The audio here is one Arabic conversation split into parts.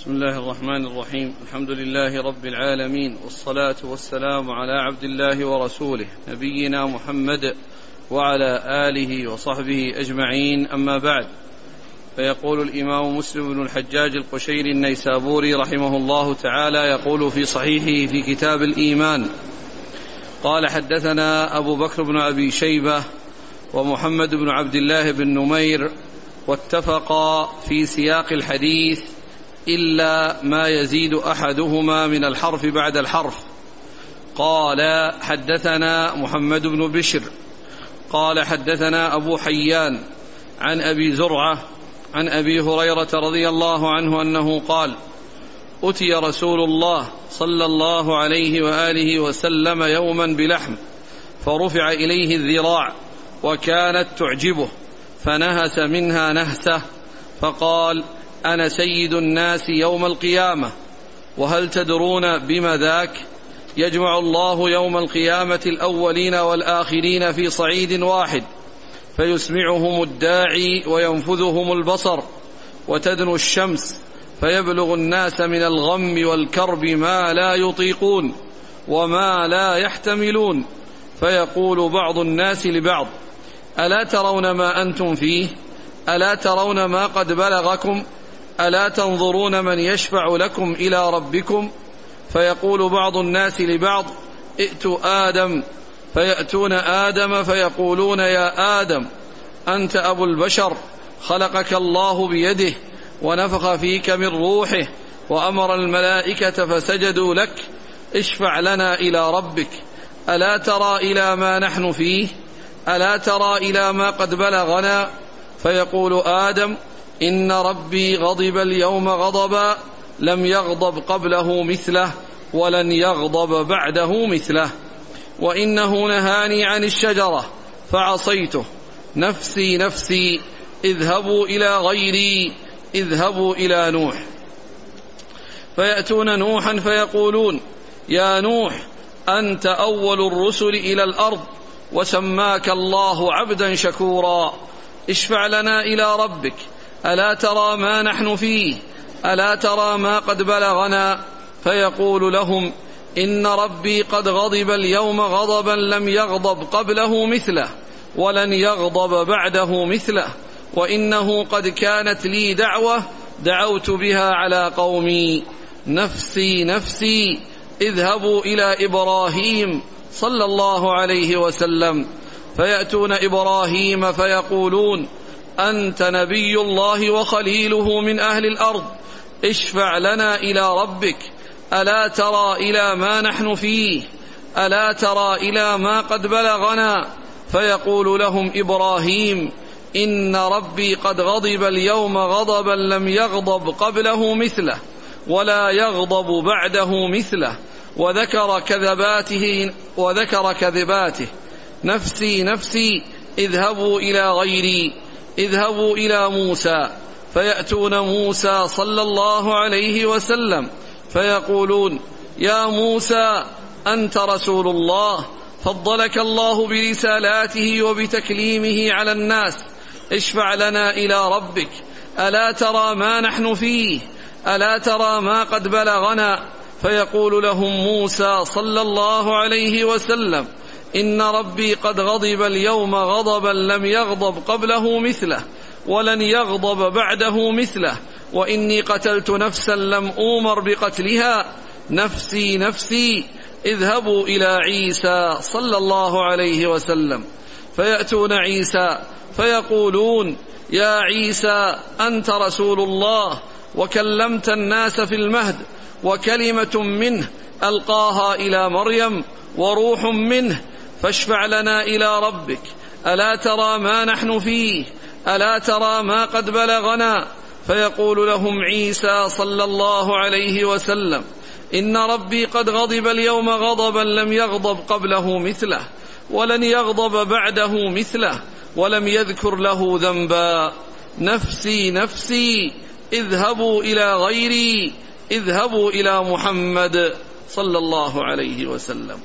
بسم الله الرحمن الرحيم. الحمد لله رب العالمين والصلاة والسلام على عبد الله ورسوله نبينا محمد وعلى آله وصحبه أجمعين. أما بعد فيقول الإمام مسلم بن الحجاج القشيري النيسابوري رحمه الله تعالى يقول في صحيحه في كتاب الإيمان قال حدثنا أبو بكر بن أبي شيبة ومحمد بن عبد الله بن نمير واتفقا في سياق الحديث إلا ما يزيد أحدهما من الحرف بعد الحرف. قال حدثنا محمد بن بشر. قال حدثنا أبو حيان عن أبي زرعة عن أبي هريرة رضي الله عنه أنه قال أتي رسول الله صلى الله عليه وآله وسلم يوما بلحم فرفع إليه الذراع وكانت تعجبه فنهس منها نهسه فقال أنا سيد الناس يوم القيامة وهل تدرون بم ذاك؟ يجمع الله يوم القيامة الأولين والآخرين في صعيد واحد فيسمعهم الداعي وينفذهم البصر وتدنو الشمس فيبلغ الناس من الغم والكرب ما لا يطيقون وما لا يحتملون فيقول بعض الناس لبعض ألا ترون ما أنتم فيه؟ ألا ترون ما قد بلغكم؟ ألا تنظرون من يشفع لكم إلى ربكم؟ فيقول بعض الناس لبعض ائتوا آدم. فيأتون آدم فيقولون يا آدم أنت أبو البشر خلقك الله بيده ونفخ فيك من روحه وأمر الملائكة فسجدوا لك. اشفع لنا إلى ربك. ألا ترى إلى ما نحن فيه؟ ألا ترى إلى ما قد بلغنا؟ فيقول آدم إن ربي غضب اليوم غضبا لم يغضب قبله مثله ولن يغضب بعده مثله. وإنه نهاني عن الشجرة فعصيته. نفسي نفسي اذهبوا إلى غيري اذهبوا إلى نوح. فيأتون نوحا فيقولون يا نوح أنت أول الرسل إلى الأرض وسماك الله عبدا شكورا. اشفع لنا إلى ربك. ألا ترى ما نحن فيه؟ ألا ترى ما قد بلغنا؟ فيقول لهم إن ربي قد غضب اليوم غضبا لم يغضب قبله مثله ولن يغضب بعده مثله وإنه قد كانت لي دعوة دعوت بها على قومي. نفسي نفسي اذهبوا إلى إبراهيم صلى الله عليه وسلم. فيأتون إبراهيم فيقولون أنت نبي الله وخليله من أهل الأرض. اشفع لنا إلى ربك. ألا ترى إلى ما نحن فيه؟ ألا ترى إلى ما قد بلغنا؟ فيقول لهم إبراهيم إن ربي قد غضب اليوم غضبا لم يغضب قبله مثله ولا يغضب بعده مثله وذكر كذباته وذكر كذباته. نفسي نفسي اذهبوا إلى غيري. اذهبوا إلى موسى فيأتون موسى صلى الله عليه وسلم فيقولون يا موسى أنت رسول الله فضلك الله برسالاته وبتكليمه على الناس اشفع لنا إلى ربك ألا ترى ما نحن فيه ألا ترى ما قد بلغنا؟ فيقول لهم موسى صلى الله عليه وسلم إن ربي قد غضب اليوم غضبا لم يغضب قبله مثله ولن يغضب بعده مثله وإني قتلت نفسا لم أومر بقتلها. نفسي نفسي اذهبوا إلى عيسى صلى الله عليه وسلم. فيأتون عيسى فيقولون يا عيسى أنت رسول الله وكلمت الناس في المهد وكلمة منه ألقاها إلى مريم وروح منه فاشفع لنا إلى ربك. ألا ترى ما نحن فيه؟ ألا ترى ما قد بلغنا؟ فيقول لهم عيسى صلى الله عليه وسلم إن ربي قد غضب اليوم غضبا لم يغضب قبله مثله ولن يغضب بعده مثله ولم يذكر له ذنبا. نفسي نفسي اذهبوا إلى غيري اذهبوا إلى محمد صلى الله عليه وسلم.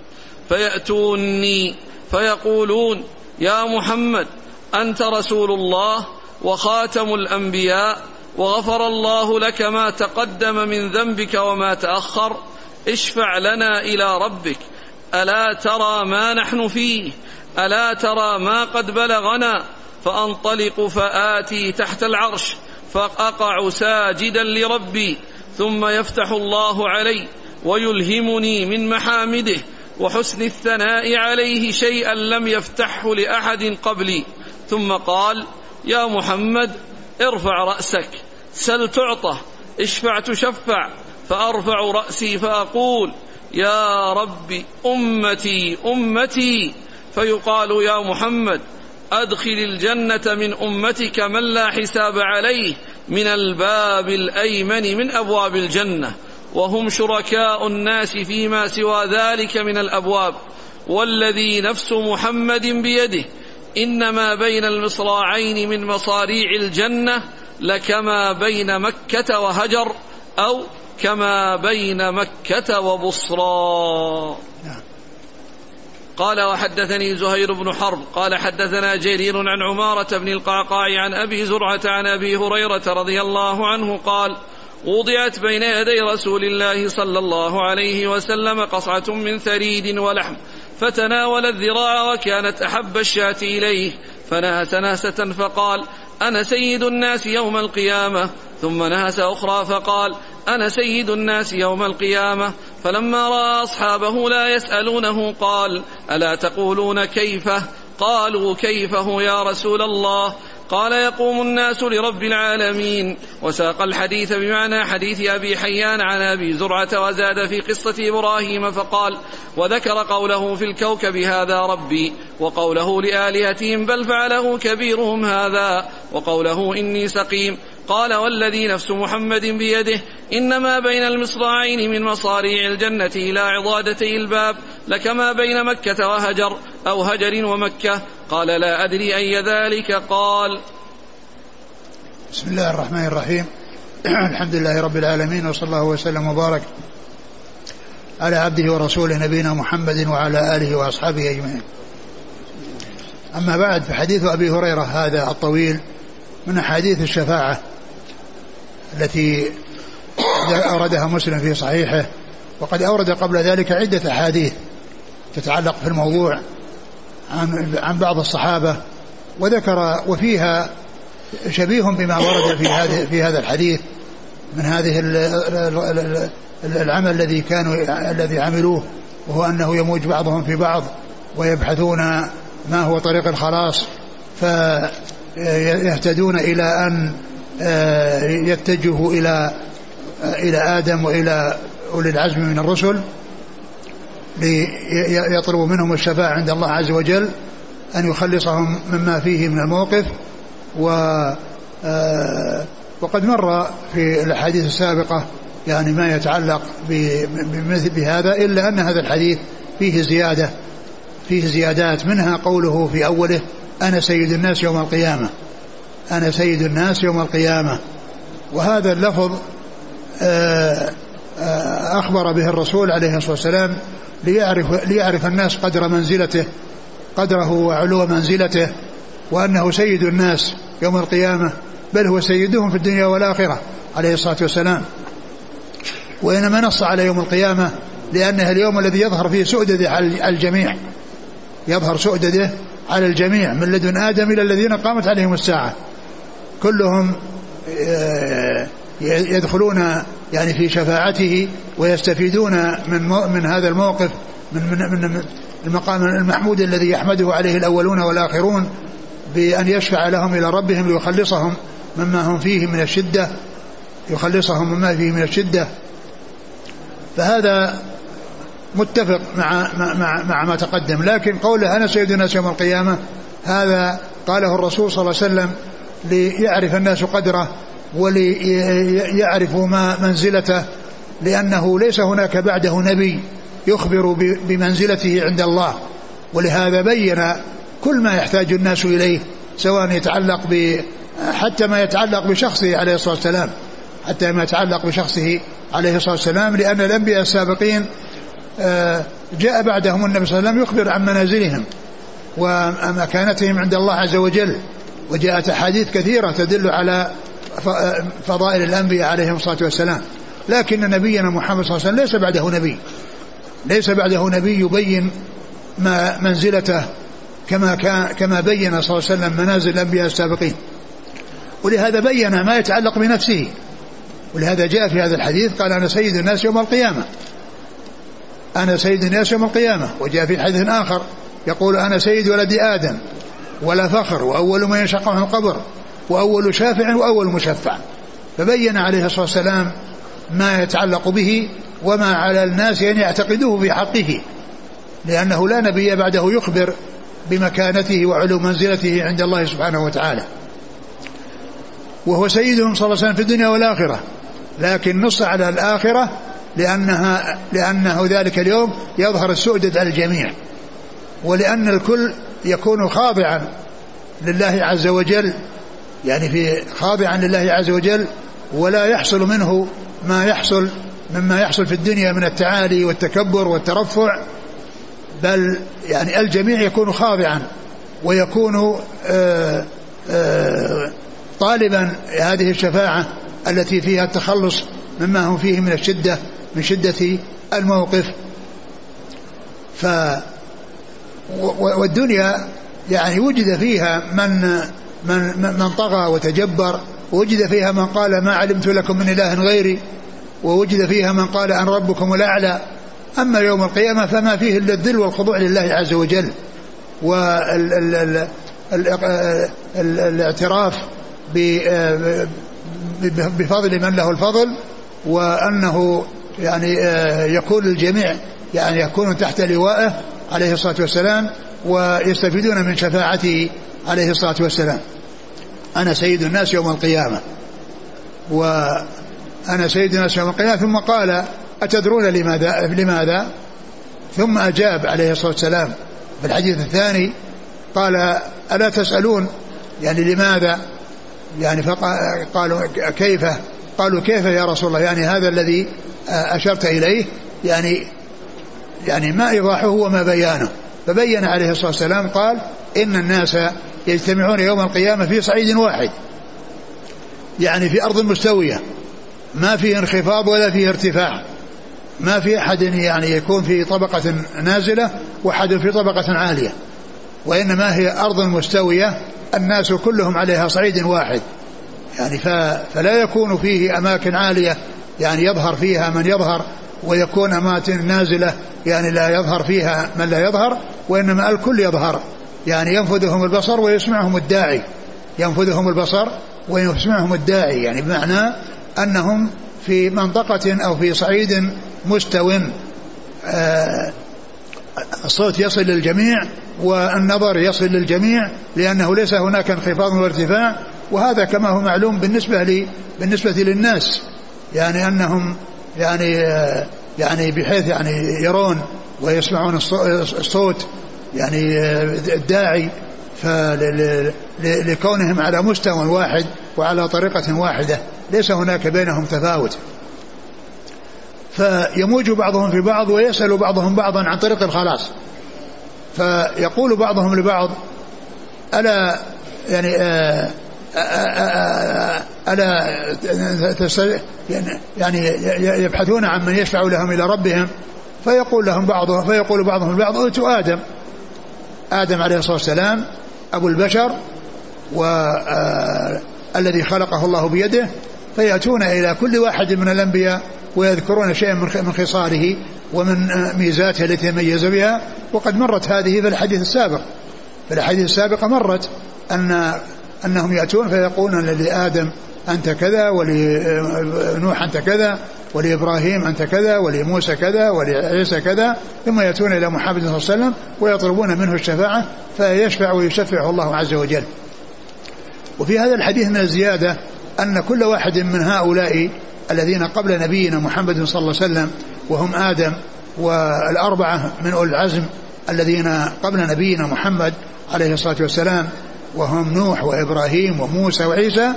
فيأتوني فيقولون يا محمد أنت رسول الله وخاتم الأنبياء وغفر الله لك ما تقدم من ذنبك وما تأخر اشفع لنا إلى ربك ألا ترى ما نحن فيه ألا ترى ما قد بلغنا؟ فأنطلق فآتي تحت العرش فأقع ساجدا لربي ثم يفتح الله علي ويلهمني من محامده وحسن الثناء عليه شيئا لم يفتحه لأحد قبلي. ثم قال يا محمد ارفع رأسك سل تعطى اشفع تشفع فأرفع رأسي فأقول يا رب أمتي أمتي. فيقال يا محمد أدخل الجنة من أمتك من لا حساب عليه من الباب الأيمن من أبواب الجنة. وهم شركاء الناس فيما سوى ذلك من الأبواب. والذي نفس محمد بيده إنما بين المصراعين من مصاريع الجنة لكما بين مكة وهجر أو كما بين مكة وبصرى. نعم. قال وحدثني زهير بن حرب. قال حدثنا جرير عن عمارة بن القعقاع عن أبي زرعة عن أبي هريرة رضي الله عنه قال وضعت بين يدي رسول الله صلى الله عليه وسلم قصعة من ثريد ولحم فتناول الذراع وكانت أحب الشاة إليه. فنهس نهسة فقال أنا سيد الناس يوم القيامة. ثم نهس أخرى فقال أنا سيد الناس يوم القيامة. فلما رأى أصحابه لا يسألونه قال ألا تقولون كيفه؟ قالوا كيفه يا رسول الله. قال يقوم الناس لرب العالمين. وساق الحديث بمعنى حديث أبي حيان عن أبي زرعة وزاد في قصة إبراهيم فقال وذكر قوله في الكوكب هذا ربي وقوله لآلهتهم بل فعله كبيرهم هذا وقوله إني سقيم. قال والذي نفس محمد بيده إنما بين المصراعين من مصاريع الجنة إلى عضادتي الباب لكما بين مكة وهجر. أو هجر ومكة؟ قال لا أدري أي ذلك. قال بسم الله الرحمن الرحيم. الحمد لله رب العالمين وصلى الله وسلم وبارك على عبده ورسوله نبينا محمد وعلى آله وأصحابه أجمعين. أما بعد فحديث أبي هريرة هذا الطويل من أحاديث الشفاعة التي أوردها مسلم في صحيحه وقد أورد قبل ذلك عدة أحاديث تتعلق في الموضوع. عن عن بعض الصحابة وذكر وفيها شبيه بما ورد في هذا في هذا الحديث من هذه العمل الذي كانوا الذي عملوه وهو أنه يموج بعضهم في بعض ويبحثون ما هو طريق الخلاص فيهتدون إلى أن آه، يتجهوا إلى إلى آدم وإلى أولي العزم من الرسل ليطلبوا منهم الشفاعة عند الله عز وجل أن يخلصهم مما فيه من الموقف و آه، وقد مر في الأحاديث السابقة يعني ما يتعلق بمثل بهذا إلا أن هذا الحديث فيه زيادة فيه زيادات منها قوله في أوله أنا سيد الناس يوم القيامة أنا سيد الناس يوم القيامة. وهذا اللفظ آه، آه، أخبر به الرسول عليه الصلاة والسلام ليعرف, ليعرف الناس قدر منزلته قدره وعلو منزلته وأنه سيد الناس يوم القيامة بل هو سيدهم في الدنيا والآخرة عليه الصلاة والسلام. وإنما نص على يوم القيامة لأنه اليوم الذي يظهر فيه سؤدده على الجميع. يظهر سؤدده على الجميع من لدن آدم إلى الذين قامت عليهم الساعة. كلهم آه، يدخلون يعني في شفاعته ويستفيدون من من هذا الموقف من من من المقام المحمود الذي يحمده عليه الأولون والآخرون بأن يشفع لهم إلى ربهم ليخلصهم مما هم فيه من الشدة يخلصهم مما فيه من الشدة. فهذا متفق مع مع مع ما تقدم. لكن قوله أنا سيد الناس يوم القيامة هذا قاله الرسول صلى الله عليه وسلم ليعرف الناس قدره وليعرفوا ما منزلته لأنه ليس هناك بعده نبي يخبر بمنزلته عند الله. ولهذا بين كل ما يحتاج الناس إليه سواء يتعلق ب حتى ما يتعلق بشخصه عليه الصلاة والسلام. حتى ما يتعلق بشخصه عليه الصلاة والسلام لأن الأنبياء السابقين آه، جاء بعدهم النبي صلى الله عليه وسلم يخبر عن منازلهم ومكانتهم عند الله عز وجل. وجاءت أحاديث كثيرة تدل على فضائل الأنبياء عليهم الصلاة والسلام. لكن نبينا محمد صلى الله عليه وسلم ليس بعده نبي. ليس بعده نبي يبين ما منزلته كما كان كما بين صلى الله عليه وسلم منازل الأنبياء السابقين. ولهذا بين ما يتعلق بنفسه. ولهذا جاء في هذا الحديث قال أنا سيد الناس يوم القيامة. أنا سيد الناس يوم القيامة. وجاء في حديث آخر يقول أنا سيد ولد آدم ولا فخر وأول من ينشق عن القبر وأول شافع وأول مشفع. فبين عليه الصلاة والسلام ما يتعلق به وما على الناس أن يعتقدوه في حقه لأنه لا نبي بعده يخبر بمكانته وعلو منزلته عند الله سبحانه وتعالى. وهو سيدهم صلى الله عليه وسلم في الدنيا والآخرة لكن نص على الآخرة لأنها لأنه ذلك اليوم يظهر السؤدد على الجميع. ولأن الكل يكون خاضعا لله عز وجل يعني في خاضعا لله عز وجل ولا يحصل منه ما يحصل مما يحصل في الدنيا من التعالي والتكبر والترفع بل يعني الجميع يكون خاضعا ويكون آه، آه، طالبا هذه الشفاعة التي فيها التخلص مما هم فيه من الشدة من شدة الموقف. ف والدنيا يعني وجد فيها من من من طغى وتجبر ووجد فيها من قال ما علمت لكم من إله غيري ووجد فيها من قال ان ربكم الأعلى. أما يوم القيامة فما فيه إلا الذل والخضوع لله عز وجل والاعتراف بفضل من له الفضل وأنه يعني آه، يكون الجميع يعني يكون تحت لوائه عليه الصلاة والسلام ويستفيدون من شفاعته عليه الصلاة والسلام. أنا سيد الناس يوم القيامة. وأنا سيد الناس يوم القيامة ثم قال أتدرون لماذا؟ لماذا؟ ثم أجاب عليه الصلاة والسلام في الحديث الثاني قال ألا تسألون؟ يعني لماذا؟ يعني فقالوا كيف؟ قالوا كيف يا رسول الله؟ يعني هذا الذي أشرت إليه. يعني يعني ما إيضاحه وما بيانه. فبين عليه الصلاة والسلام قال إن الناس يجتمعون يوم القيامة في صعيد واحد. يعني في أرض مستوية. ما فيه انخفاض ولا فيه ارتفاع. ما في أحد يعني يكون في طبقة نازلة وأحد في طبقة عالية. وإنما هي أرض مستوية. الناس كلهم عليها صعيد واحد. يعني فلا يكون فيه أماكن عالية. يعني يظهر فيها من يظهر. ويكون أماكن نازلة. يعني لا يظهر فيها من لا يظهر. وإنما الكل يظهر. يعني ينفذهم البصر ويسمعهم الداعي. ينفذهم البصر ويسمعهم الداعي يعني بمعنى أنهم في منطقة أو في صعيد مستو آه الصوت يصل للجميع والنظر يصل للجميع لأنه ليس هناك انخفاض وارتفاع وهذا كما هو معلوم بالنسبة لي بالنسبة للناس يعني أنهم يعني يعني بحيث يعني يرون ويسمعون الصوت يعني الداعي فلكونهم على مستوى واحد وعلى طريقة واحدة. ليس هناك بينهم تفاوت. فيموج بعضهم في بعض ويسأل بعضهم بعضا عن طريق الخلاص. فيقول بعضهم لبعض ألا يعني آه، آه، آه، ألا يعني, يعني يبحثون عن من يشفع لهم إلى ربهم. فيقول لهم بعضهم فيقول بعضهم البعض ائتوا آدم. آدم عليه الصلاة والسلام أبو البشر والذي خلقه الله بيده فيأتون إلى كل واحد من الأنبياء ويذكرون شيئا من خصاله ومن ميزاته التي يميز بها. وقد مرت هذه في الحديث السابق. في الحديث السابقة مرت أن أنهم يأتون فيقولون لآدم أنت كذا ولنوح أنت كذا ولإبراهيم أنت كذا ولموسى كذا ولعيسى كذا ثم يأتون إلى محمد صلى الله عليه وسلم ويطلبون منه الشفاعة فيشفع ويشفعه الله عز وجل. وفي هذا الحديث من الزيادة أن كل واحد من هؤلاء الذين قبل نبينا محمد صلى الله عليه وسلم وهم آدم والأربعة من أولي العزم الذين قبل نبينا محمد عليه الصلاة والسلام وهم نوح وإبراهيم وموسى وعيسى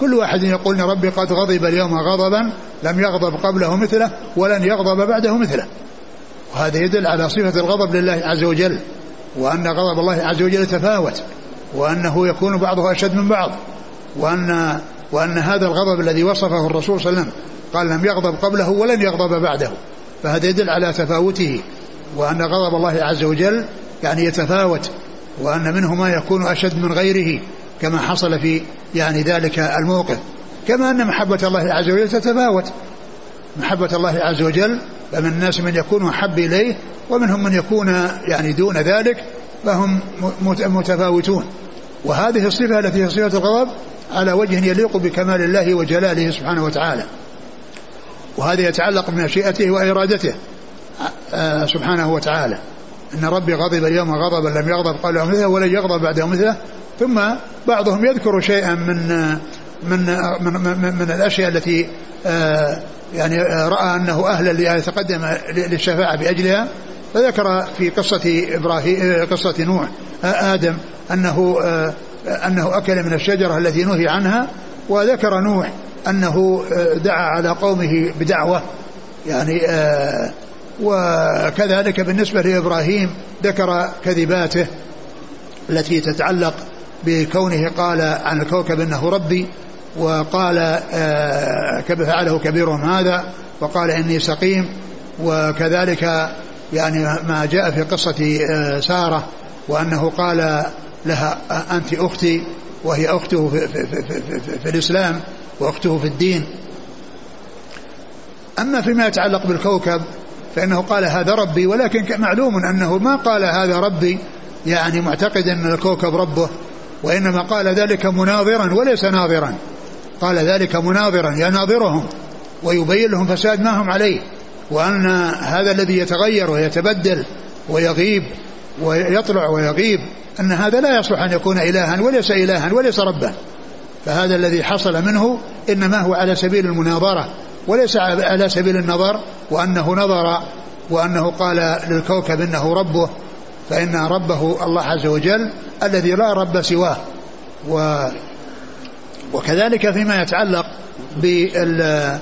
كل واحد يقول ربي قد غضب اليوم غضبا لم يغضب قبله مثله ولن يغضب بعده مثله. وهذا يدل على صفة الغضب لله عز وجل وأن غضب الله عز وجل تفاوت وأنه يكون بعضه أشد من بعض وأن وأن هذا الغضب الذي وصفه الرسول صلى الله عليه وسلم قال لم يغضب قبله ولن يغضب بعده. فهذا يدل على تفاوته وأن غضب الله عز وجل يعني يتفاوت وأن منه ما يكون أشد من غيره. كما حصل في يعني ذلك الموقف. كما أن محبة الله عز وجل تتفاوت. محبة الله عز وجل فمن الناس من يكون أحب إليه ومنهم من يكون يعني دون ذلك فهم متفاوتون. وهذه الصفة التي هي صفة الغضب على وجه يليق بكمال الله وجلاله سبحانه وتعالى. وهذا يتعلق بمشيئته وإرادته آه، سبحانه وتعالى. إن ربي غضب اليوم غضبا لم يغضب. قبله مثله ولن يغضب بعده مثله. ثم بعضهم يذكر شيئا من من من, من, من الأشياء التي آه، يعني آه، رأى أنه أهلا لأن يتقدم للشفاعة بأجلها. فذكر في قصة إبراهيم قصة نوح آدم أنه أنه أكل من الشجرة التي نهي عنها. وذكر نوح أنه دعا على قومه بدعوة. يعني وكذلك بالنسبة لإبراهيم ذكر كذباته التي تتعلق بكونه قال عن الكوكب إنه ربي وقال آه فعله كبيرهم هذا وقال إني سقيم وكذلك يعني ما جاء في قصة آه سارة وأنه قال لها أنت أختي وهي أخته في, في, في, في, في الإسلام وأخته في الدين. أما فيما يتعلق بالكوكب فإنه قال هذا ربي ولكن معلوم أنه ما قال هذا ربي يعني معتقد أن الكوكب ربه وإنما قال ذلك مناظرا وليس ناظرا. قال ذلك مناظرا يناظرهم ويبين لهم فساد ما هم عليه وأن هذا الذي يتغير ويتبدل ويغيب ويطلع ويغيب أن هذا لا يصلح أن يكون إلها وليس إلها وليس ربا. فهذا الذي حصل منه إنما هو على سبيل المناظرة. وليس على سبيل النظر وأنه نظر وأنه قال للكوكب إنه ربه فإن ربه الله عز وجل الذي لا رب سواه. و وكذلك فيما يتعلق بال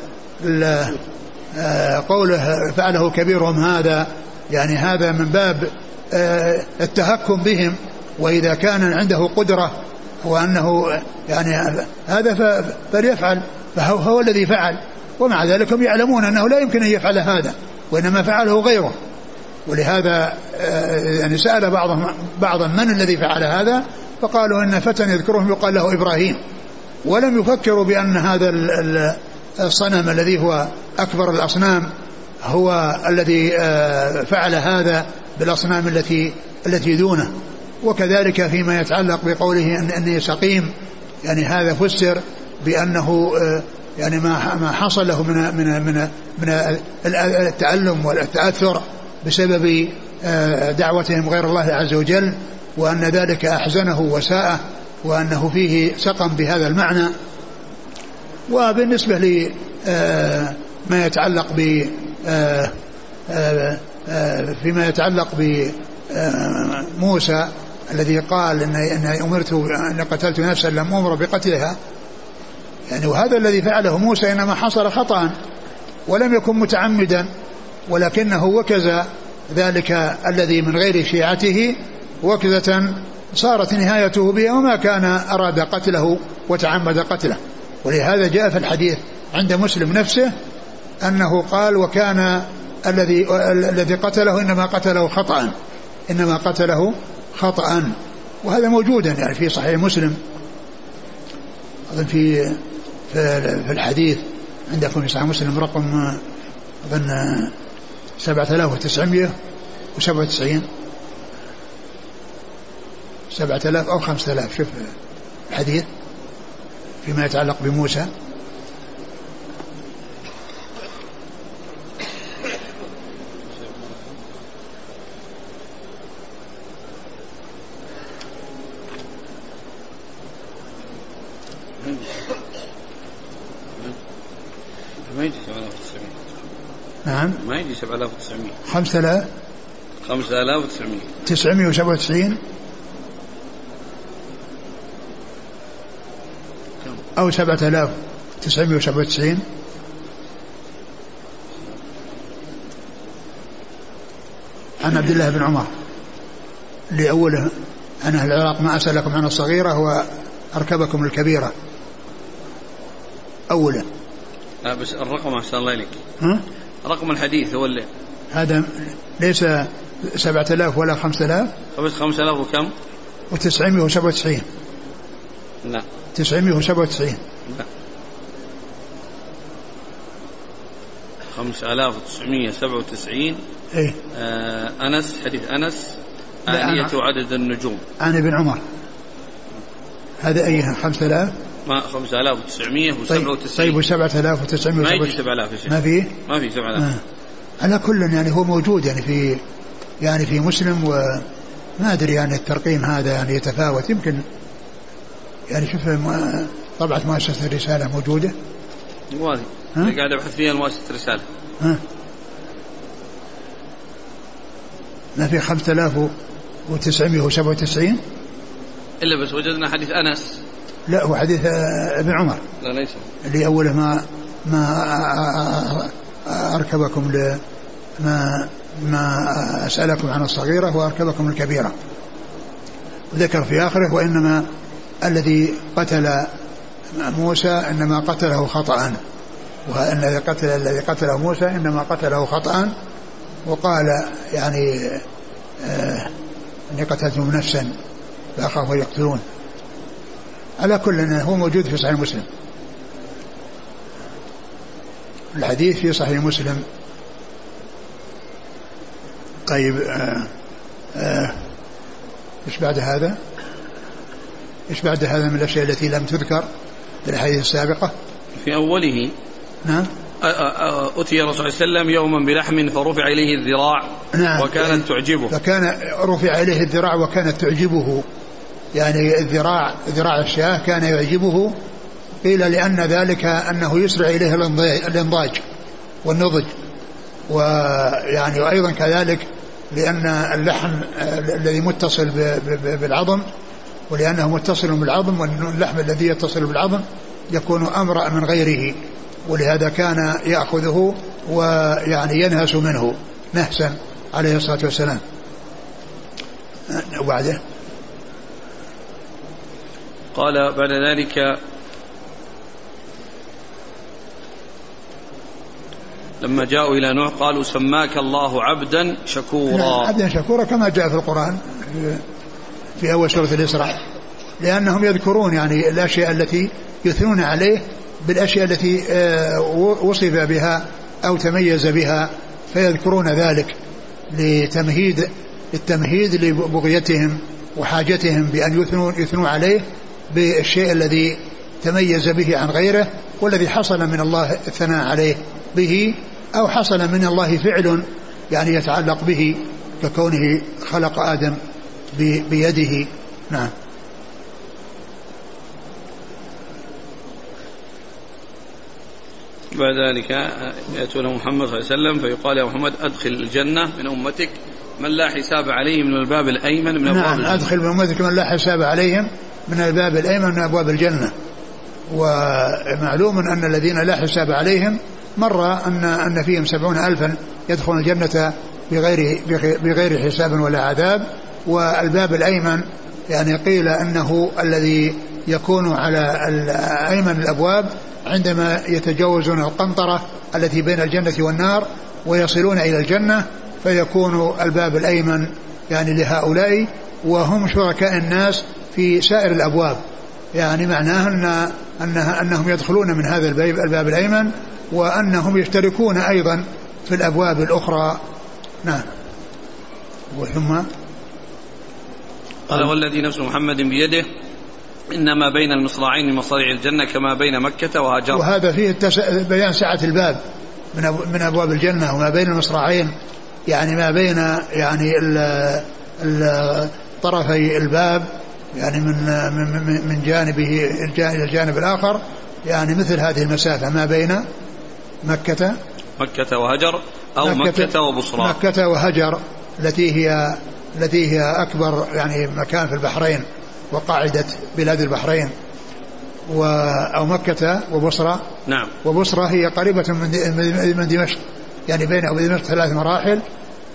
قوله فعله كبيرهم هذا يعني هذا من باب آه، التهكم بهم وإذا كان عنده قدرة وأنه يعني هذا فليفعل فهو هو الذي فعل. ومع ذلك هم يعلمون أنه لا يمكن أن يفعل هذا وإنما فعله غيره. ولهذا آه، يعني سأل بعضهم بعضا من الذي فعل هذا؟ فقالوا إن فتى يذكرهم يقال له إبراهيم. ولم يفكروا بأن هذا الصنم الذي هو أكبر الأصنام هو الذي آه، فعل هذا بالأصنام التي التي دونه. وكذلك فيما يتعلق بقوله أن أني سقيم يعني هذا فسر بأنه آه، يعني ما ما حصل له من من من من التألم والتأثر بسبب آه، دعوتهم غير الله عز وجل وأن ذلك أحزنه وساءه وأنه فيه سقم بهذا المعنى. وبالنسبة لما آه، يتعلق ب فيما يتعلق بموسى الذي قال ان ان أمرت ان قتلت نفسا لم أمر بقتلها يعني وهذا الذي فعله موسى إنما حصل خطأ ولم يكن متعمدا ولكنه وكز ذلك الذي من غير شيعته وكزة صارت نهايته به وما كان أراد قتله وتعمد قتله. ولهذا جاء في الحديث عند مسلم نفسه أنه قال وكان الذي الذي قتله إنما قتله خطأ إنما قتله خطأ وهذا موجودا يعني في صحيح مسلم. أظن في في الحديث عندكم في صحيح مسلم رقم أظن 7997 7000 أو 5000 شوف الحديث فيما يتعلق بموسى ما يجي 7900 نعم ما يجي 7900 5000 5900 997 أو 7997 عن عبد الله بن عمر. لأوله عن أهل العراق ما أسألكم عن الصغيرة وأركبكم الكبيرة. أوله. لا بس الرقم أحسن الله إليك. ها؟ رقم الحديث هو اللي. هذا ليس سبعة آلاف ولا خمسة آلاف؟ بس 5000 وكم؟ وتسعمائة وسبعة وتسعين. لا. تسعمائة وسبعة وتسعين. لا. 5997 إيه. آه أنس حديث أنس آنية عدد النجوم. عن ابن عمر. هذا أي خمسة آلاف؟ ما طيب 5997 طيب آلاف وتسعمائة ما يجي وسبعة 7000 يا شيخ. ما فيه ما في 7000 آه. على كل يعني هو موجود يعني في يعني في مسلم وما أدري يعني الترقيم هذا يعني يتفاوت. يمكن يعني شوف طبعة مؤسسة الرسالة موجودة؟ ها؟ اللي قاعد ابحث فيها مؤسسة رسالة ها؟ ما في 5997 إلا بس وجدنا حديث أنس. لا هو حديث آه، ابن عمر. لا ليس. اللي أوله ما ما أركبكم ل ما ما أسألكم عن الصغيرة وأركبكم الكبيرة. وذكر في آخره وإنما الذي قتل موسى إنما قتله خطأ. وأن الذي قتل الذي قتله موسى إنما قتله خطأ. وقال يعني آه إني قتلتم نفسا فأخاف أن يقتلون. على كل إنه هو موجود في صحيح مسلم. الحديث في صحيح مسلم. طيب آه آه إيش بعد هذا؟ إيش بعد هذا من الأشياء التي لم تذكر في الأحاديث السابقة؟ في أوله نعم. أ- أتي الرسول صلى الله عليه وسلم يوما بلحم فرفع إليه الذراع نعم. وكانت تعجبه. فكان رفع إليه الذراع وكانت تعجبه. يعني الذراع ذراع الشاة كان يعجبه قيل لأن ذلك أنه يسرع إليه الانضاج- الانضاج والنضج. ويعني وأيضا كذلك لأن اللحم الذي متصل بالعظم ولأنه متصل بالعظم واللحم الذي يتصل بالعظم يكون أمرأ من غيره ولهذا كان يأخذه ويعني ينهس منه نهسا عليه الصلاة والسلام. وبعده قال بعد ذلك لما جاءوا إلى نوح قالوا سماك الله عبدا نعم شكورا عبدا شكورا كما جاء في القرآن في أول سورة الإسراء لأنهم يذكرون يعني الأشياء التي يثنون عليه بالأشياء التي آه، وصف بها أو تميز بها فيذكرون ذلك لتمهيد التمهيد لبغيتهم وحاجتهم بأن يثنوا, يثنوا عليه بالشيء الذي تميز به عن غيره والذي حصل من الله الثناء عليه به أو حصل من الله فعل يعني يتعلق به ككونه خلق آدم بيده. نعم. بعد ذلك يأتون محمد صلى الله عليه وسلم فيقال يا محمد أدخل الجنة من أمتك. من لا حساب عليه من الباب الأيمن من أبواب نعم الجنة. أدخل من أمتك من لا حساب عليهم من الباب الأيمن من أبواب الجنة. ومعلوم أن الذين لا حساب عليهم مر أن أن فيهم سبعون ألفا يدخلون الجنة بغير بغير حساب ولا عذاب. والباب الأيمن يعني قيل أنه الذي يكون على أيمن الأبواب عندما يتجاوزون القنطرة التي بين الجنة والنار ويصلون إلى الجنة فيكون الباب الأيمن يعني لهؤلاء وهم شركاء الناس في سائر الأبواب. يعني معناه أن أنها أنهم يدخلون من هذا الباب, الباب الأيمن وأنهم يشتركون أيضا في الأبواب الأخرى. نعم. وثم؟ قال والذي نفس محمد بيده إنما بين المصراعين من مصاريع الجنة كما بين مكة وهاجر. وهذا فيه التس... بيان سعة الباب من أبو... من أبواب الجنة وما بين المصراعين. يعني ما بين يعني ال... ال... طرفي الباب يعني من من من- جانبه إلى الجانب الآخر يعني مثل هذه المسافة ما بين مكة مكة وهجر أو مكة وبصرى. مكة وهجر التي هي التي هي أكبر يعني مكان في البحرين وقاعدة بلاد البحرين. و أو مكة وبصرى. نعم. وبصرى هي قريبة من من دمشق. يعني بينها وبين دمشق ثلاث مراحل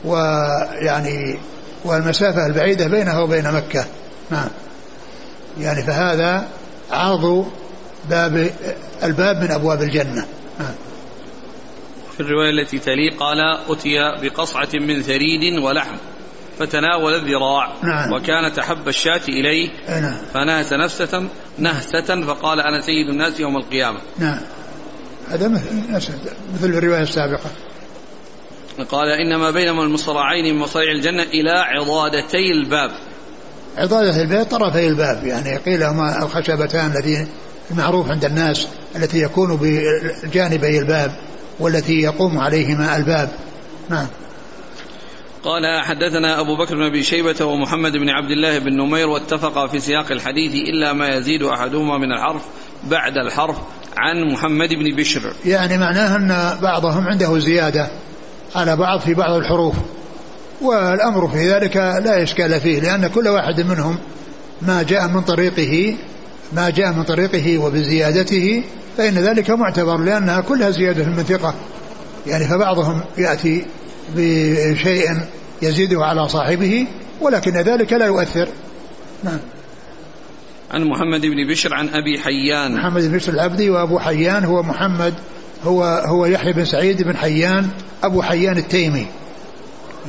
ويعني والمسافة البعيدة بينها وبين مكة. نعم. يعني فهذا عرض باب الباب من أبواب الجنة. آه. في الرواية التي تلي قال أتي بقصعة من ثريد ولحم فتناول الذراع نعم. وكانت أحب الشاة إليه نعم. فنهس نفسة نهسة فقال أنا سيد الناس يوم القيامة. نعم. هذا مثل مثل الرواية السابقة. قال إنما بينما المصراعين من مصاريع الجنة إلى عضادتي الباب. عضادة الباب طرفي الباب. يعني قيل هما الخشبتان الذي المعروف عند الناس التي يكون بجانبي الباب والتي يقوم عليهما الباب. نعم. قال حدثنا أبو بكر بن أبي شيبة ومحمد بن عبد الله بن نمير واتفقا في سياق الحديث إلا ما يزيد أحدهما من الحرف بعد الحرف عن محمد بن بشر. يعني معناه أن بعضهم عنده زيادة. على بعض في بعض الحروف. والأمر في ذلك لا إشكال فيه لأن كل واحد منهم ما جاء من طريقه ما جاء من طريقه وبزيادته فإن ذلك معتبر لأنها كلها زيادة من ثقة يعني فبعضهم يأتي بشيء يزيده على صاحبه ولكن ذلك لا يؤثر. نعم. عن محمد بن بشر عن أبي حيان. محمد بن بشر العبدي وأبو حيان هو محمد هو هو يحيى بن سعيد بن حيان أبو حيان التيمي.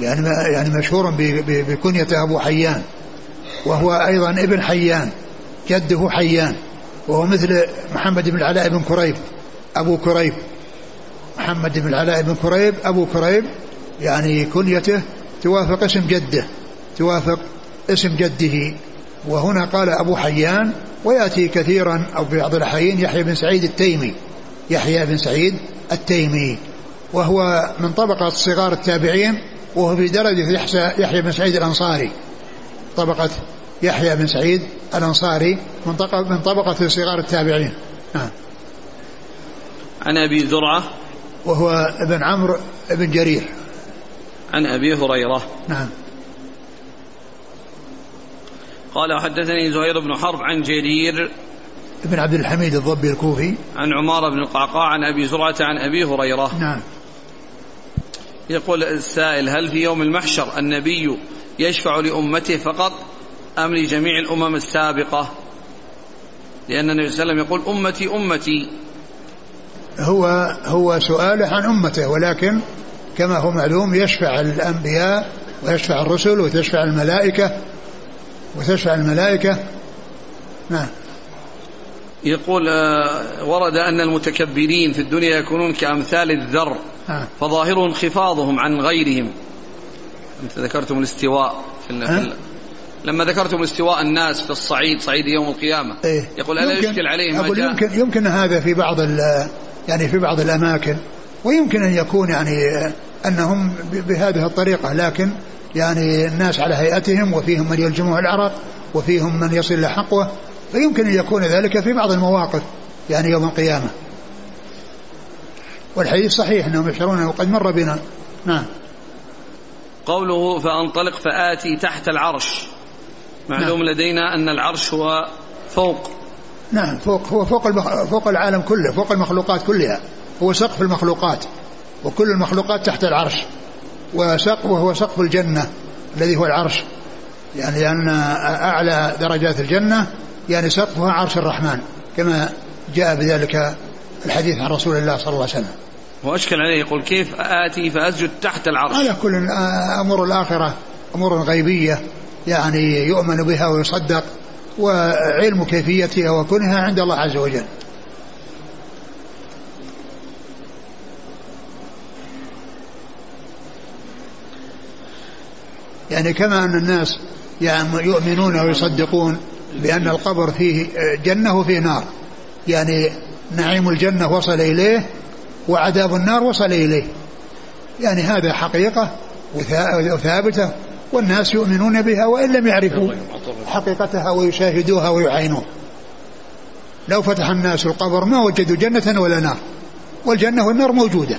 يعني يعني مشهور بكنيته أبو حيان. وهو أيضا ابن حيان جده حيان. وهو مثل محمد بن العلاء بن كريب أبو كريب. محمد بن العلاء بن كريب أبو كريب. يعني كنيته توافق اسم جده توافق اسم جده. وهنا قال أبو حيان ويأتي كثيرا أو في بعض الأحيان يحيى بن سعيد التيمي. يحيى بن سعيد التيمي وهو من طبقة صغار التابعين وهو في درجة يحيى بن سعيد الأنصاري. طبقة يحيى بن سعيد الأنصاري من طبقة, من طبقة صغار التابعين. نعم. عن أبي زرعة وهو ابن عمرو بن جرير. عن أبي هريرة. نعم. قال وحدثني زهير بن حرب عن جرير ابن عبد الحميد الضبي الكوفي. عن عمارة بن القعقاع عن أبي زرعة عن أبي هريرة. نعم. يقول السائل هل في يوم المحشر النبي يشفع لأمته فقط أم لجميع الأمم السابقة؟ لأن النبي صلى الله عليه وسلم يقول أمتي أمتي. هو هو سؤاله عن أمته ولكن كما هو معلوم يشفع الأنبياء ويشفع الرسل وتشفع الملائكة وتشفع الملائكة. نعم. يقول آه، ورد أن المتكبرين في الدنيا يكونون كأمثال الذر. فظاهر انخفاضهم عن غيرهم أنت ذكرتم الاستواء في لما ذكرتم استواء الناس في الصعيد صعيد يوم القيامة إيه؟ يقول ألا يشكل عليهم أقول يمكن, يمكن هذا في بعض يعني في بعض الأماكن ويمكن أن يكون يعني أنهم بهذه الطريقة لكن يعني الناس على هيئتهم وفيهم من يلجمه العرق وفيهم من يصل إلى حقوه فيمكن أن يكون ذلك في بعض المواقف يعني يوم القيامة. والحديث صحيح أنهم يشعرون وقد مر بنا. نعم. قوله فأنطلق فآتي تحت العرش. معلوم نعم. لدينا أن العرش هو فوق. نعم فوق هو فوق فوق العالم كله فوق المخلوقات كلها. هو سقف المخلوقات وكل المخلوقات تحت العرش. وسقف وهو سقف الجنة الذي هو العرش. يعني لأن أعلى درجات الجنة يعني سقفها عرش الرحمن كما جاء بذلك الحديث عن رسول الله صلى الله عليه وسلم. وأشكل عليه يقول كيف آتي فأسجد تحت العرش؟ هذا كل أمور الآخرة أمور غيبية يعني يؤمن بها ويصدق وعلم كيفيتها وكونها عند الله عز وجل. يعني كما أن الناس يعني يؤمنون ويصدقون بأن القبر فيه جنة وفيه نار. يعني نعيم الجنة وصل إليه وعذاب النار وصل إليه. يعني هذا حقيقة وثابتة والناس يؤمنون بها وإن لم يعرفوا حقيقتها ويشاهدوها ويعينون لو فتح الناس القبر ما وجدوا جنة ولا نار. والجنة والنار موجودة.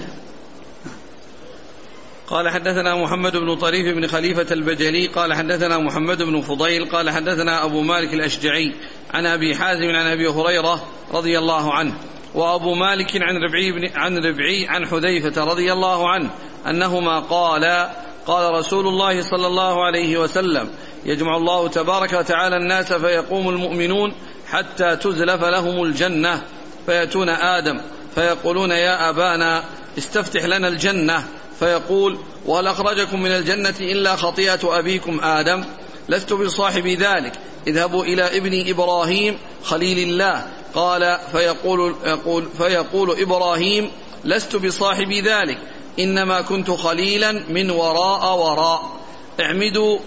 قال حدثنا محمد بن طريف بن خليفة البجلي قال حدثنا محمد بن فضيل قال حدثنا أبو مالك الأشجعي عن أبي حازم عن أبي هريرة رضي الله عنه وأبو مالك عن ربعي بن عن ربعي عن حذيفة رضي الله عنه أنهما قالا قال رسول الله صلى الله عليه وسلم يجمع الله تبارك وتعالى الناس فيقوم المؤمنون حتى تزلف لهم الجنة فيأتون آدم فيقولون يا أبانا استفتح لنا الجنة فيقول وهل أخرجكم من الجنة إلا خطيئة أبيكم آدم لست بصاحب ذلك اذهبوا إلى ابن إبراهيم خليل الله. قال فيقول, يقول فيقول إبراهيم لست بصاحب ذلك إنما كنت خليلا من وراء وراء. اعمدوا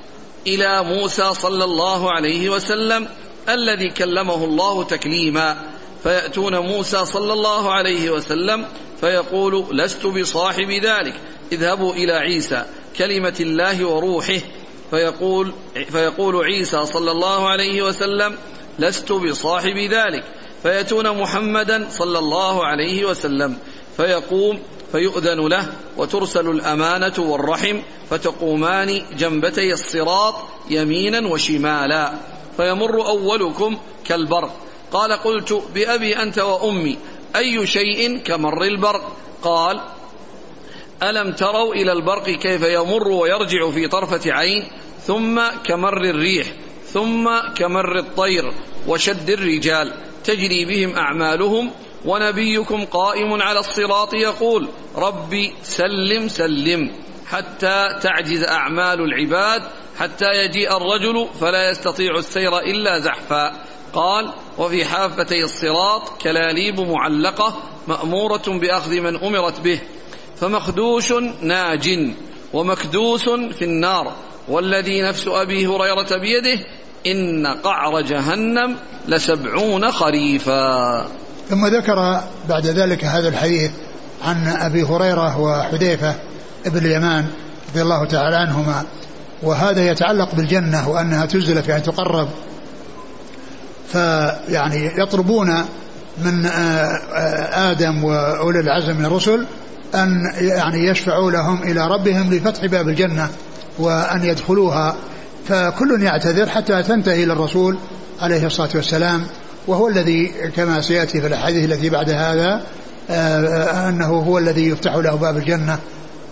إلى موسى صلى الله عليه وسلم الذي كلمه الله تكليما. فيأتون موسى صلى الله عليه وسلم فيقول لست بصاحب ذلك اذهبوا إلى عيسى كلمة الله وروحه فيقول فيقول عيسى صلى الله عليه وسلم لست بصاحب ذلك. فيأتون محمدا صلى الله عليه وسلم فيقوم فيؤذن له وترسل الأمانة والرحم فتقومان جنبتي الصراط يمينا وشمالا. فيمر أولكم كالبرق قال قلت بأبي أنت وأمي أي شيء كمر البرق قال ألم تروا إلى البرق كيف يمر ويرجع في طرفة عين؟ ثم كمر الريح ثم كمر الطير وشد الرجال. تجري بهم أعمالهم ونبيكم قائم على الصراط يقول ربي سلم سلم. حتى تعجز أعمال العباد حتى يجيء الرجل فلا يستطيع السير إلا زحفا. قال وفي حافتي الصراط كلاليب معلقة مأمورة بأخذ من أمرت به. فمخدوش ناج ومكدوس في النار. والذي نفس أبي هريرة بيده إن قعر جهنم لسبعون خريفا. ثم ذكر بعد ذلك هذا الحديث عن أبي هريرة وحذيفة ابن اليمان رضي الله تعالى عنهما. وهذا يتعلق بالجنة وأنها تزلف يعني تقرب. فيعني يطلبون من آدم وأولي العزم من الرسل أن يعني يشفعوا لهم إلى ربهم لفتح باب الجنة وأن يدخلوها فكل يعتذر حتى تنتهي إلى الرسول عليه الصلاة والسلام وهو الذي كما سيأتي في الأحاديث التي بعد هذا آه، أنه هو الذي يفتح له باب الجنة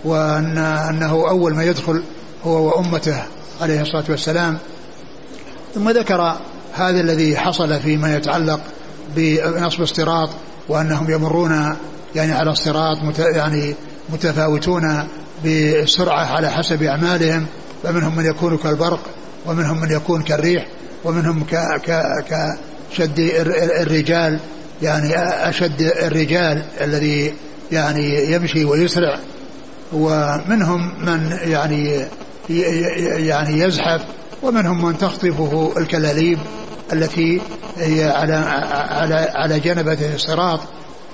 وأن أنه أول ما يدخل هو وأمته عليه الصلاة والسلام. ثم ذكر هذا الذي حصل فيما يتعلق بنصب الصراط وأنهم يمرون يعني على الصراط يعني متفاوتون بالسرعة على حسب أعمالهم فمنهم من يكون كالبرق ومنهم من يكون كالريح ومنهم كشد الرجال يعني أشد الرجال الذي يعني يمشي ويسرع. ومنهم من يعني يعني يزحف ومنهم من تخطفه الكلاليب التي هي على على على جنبة الصراط.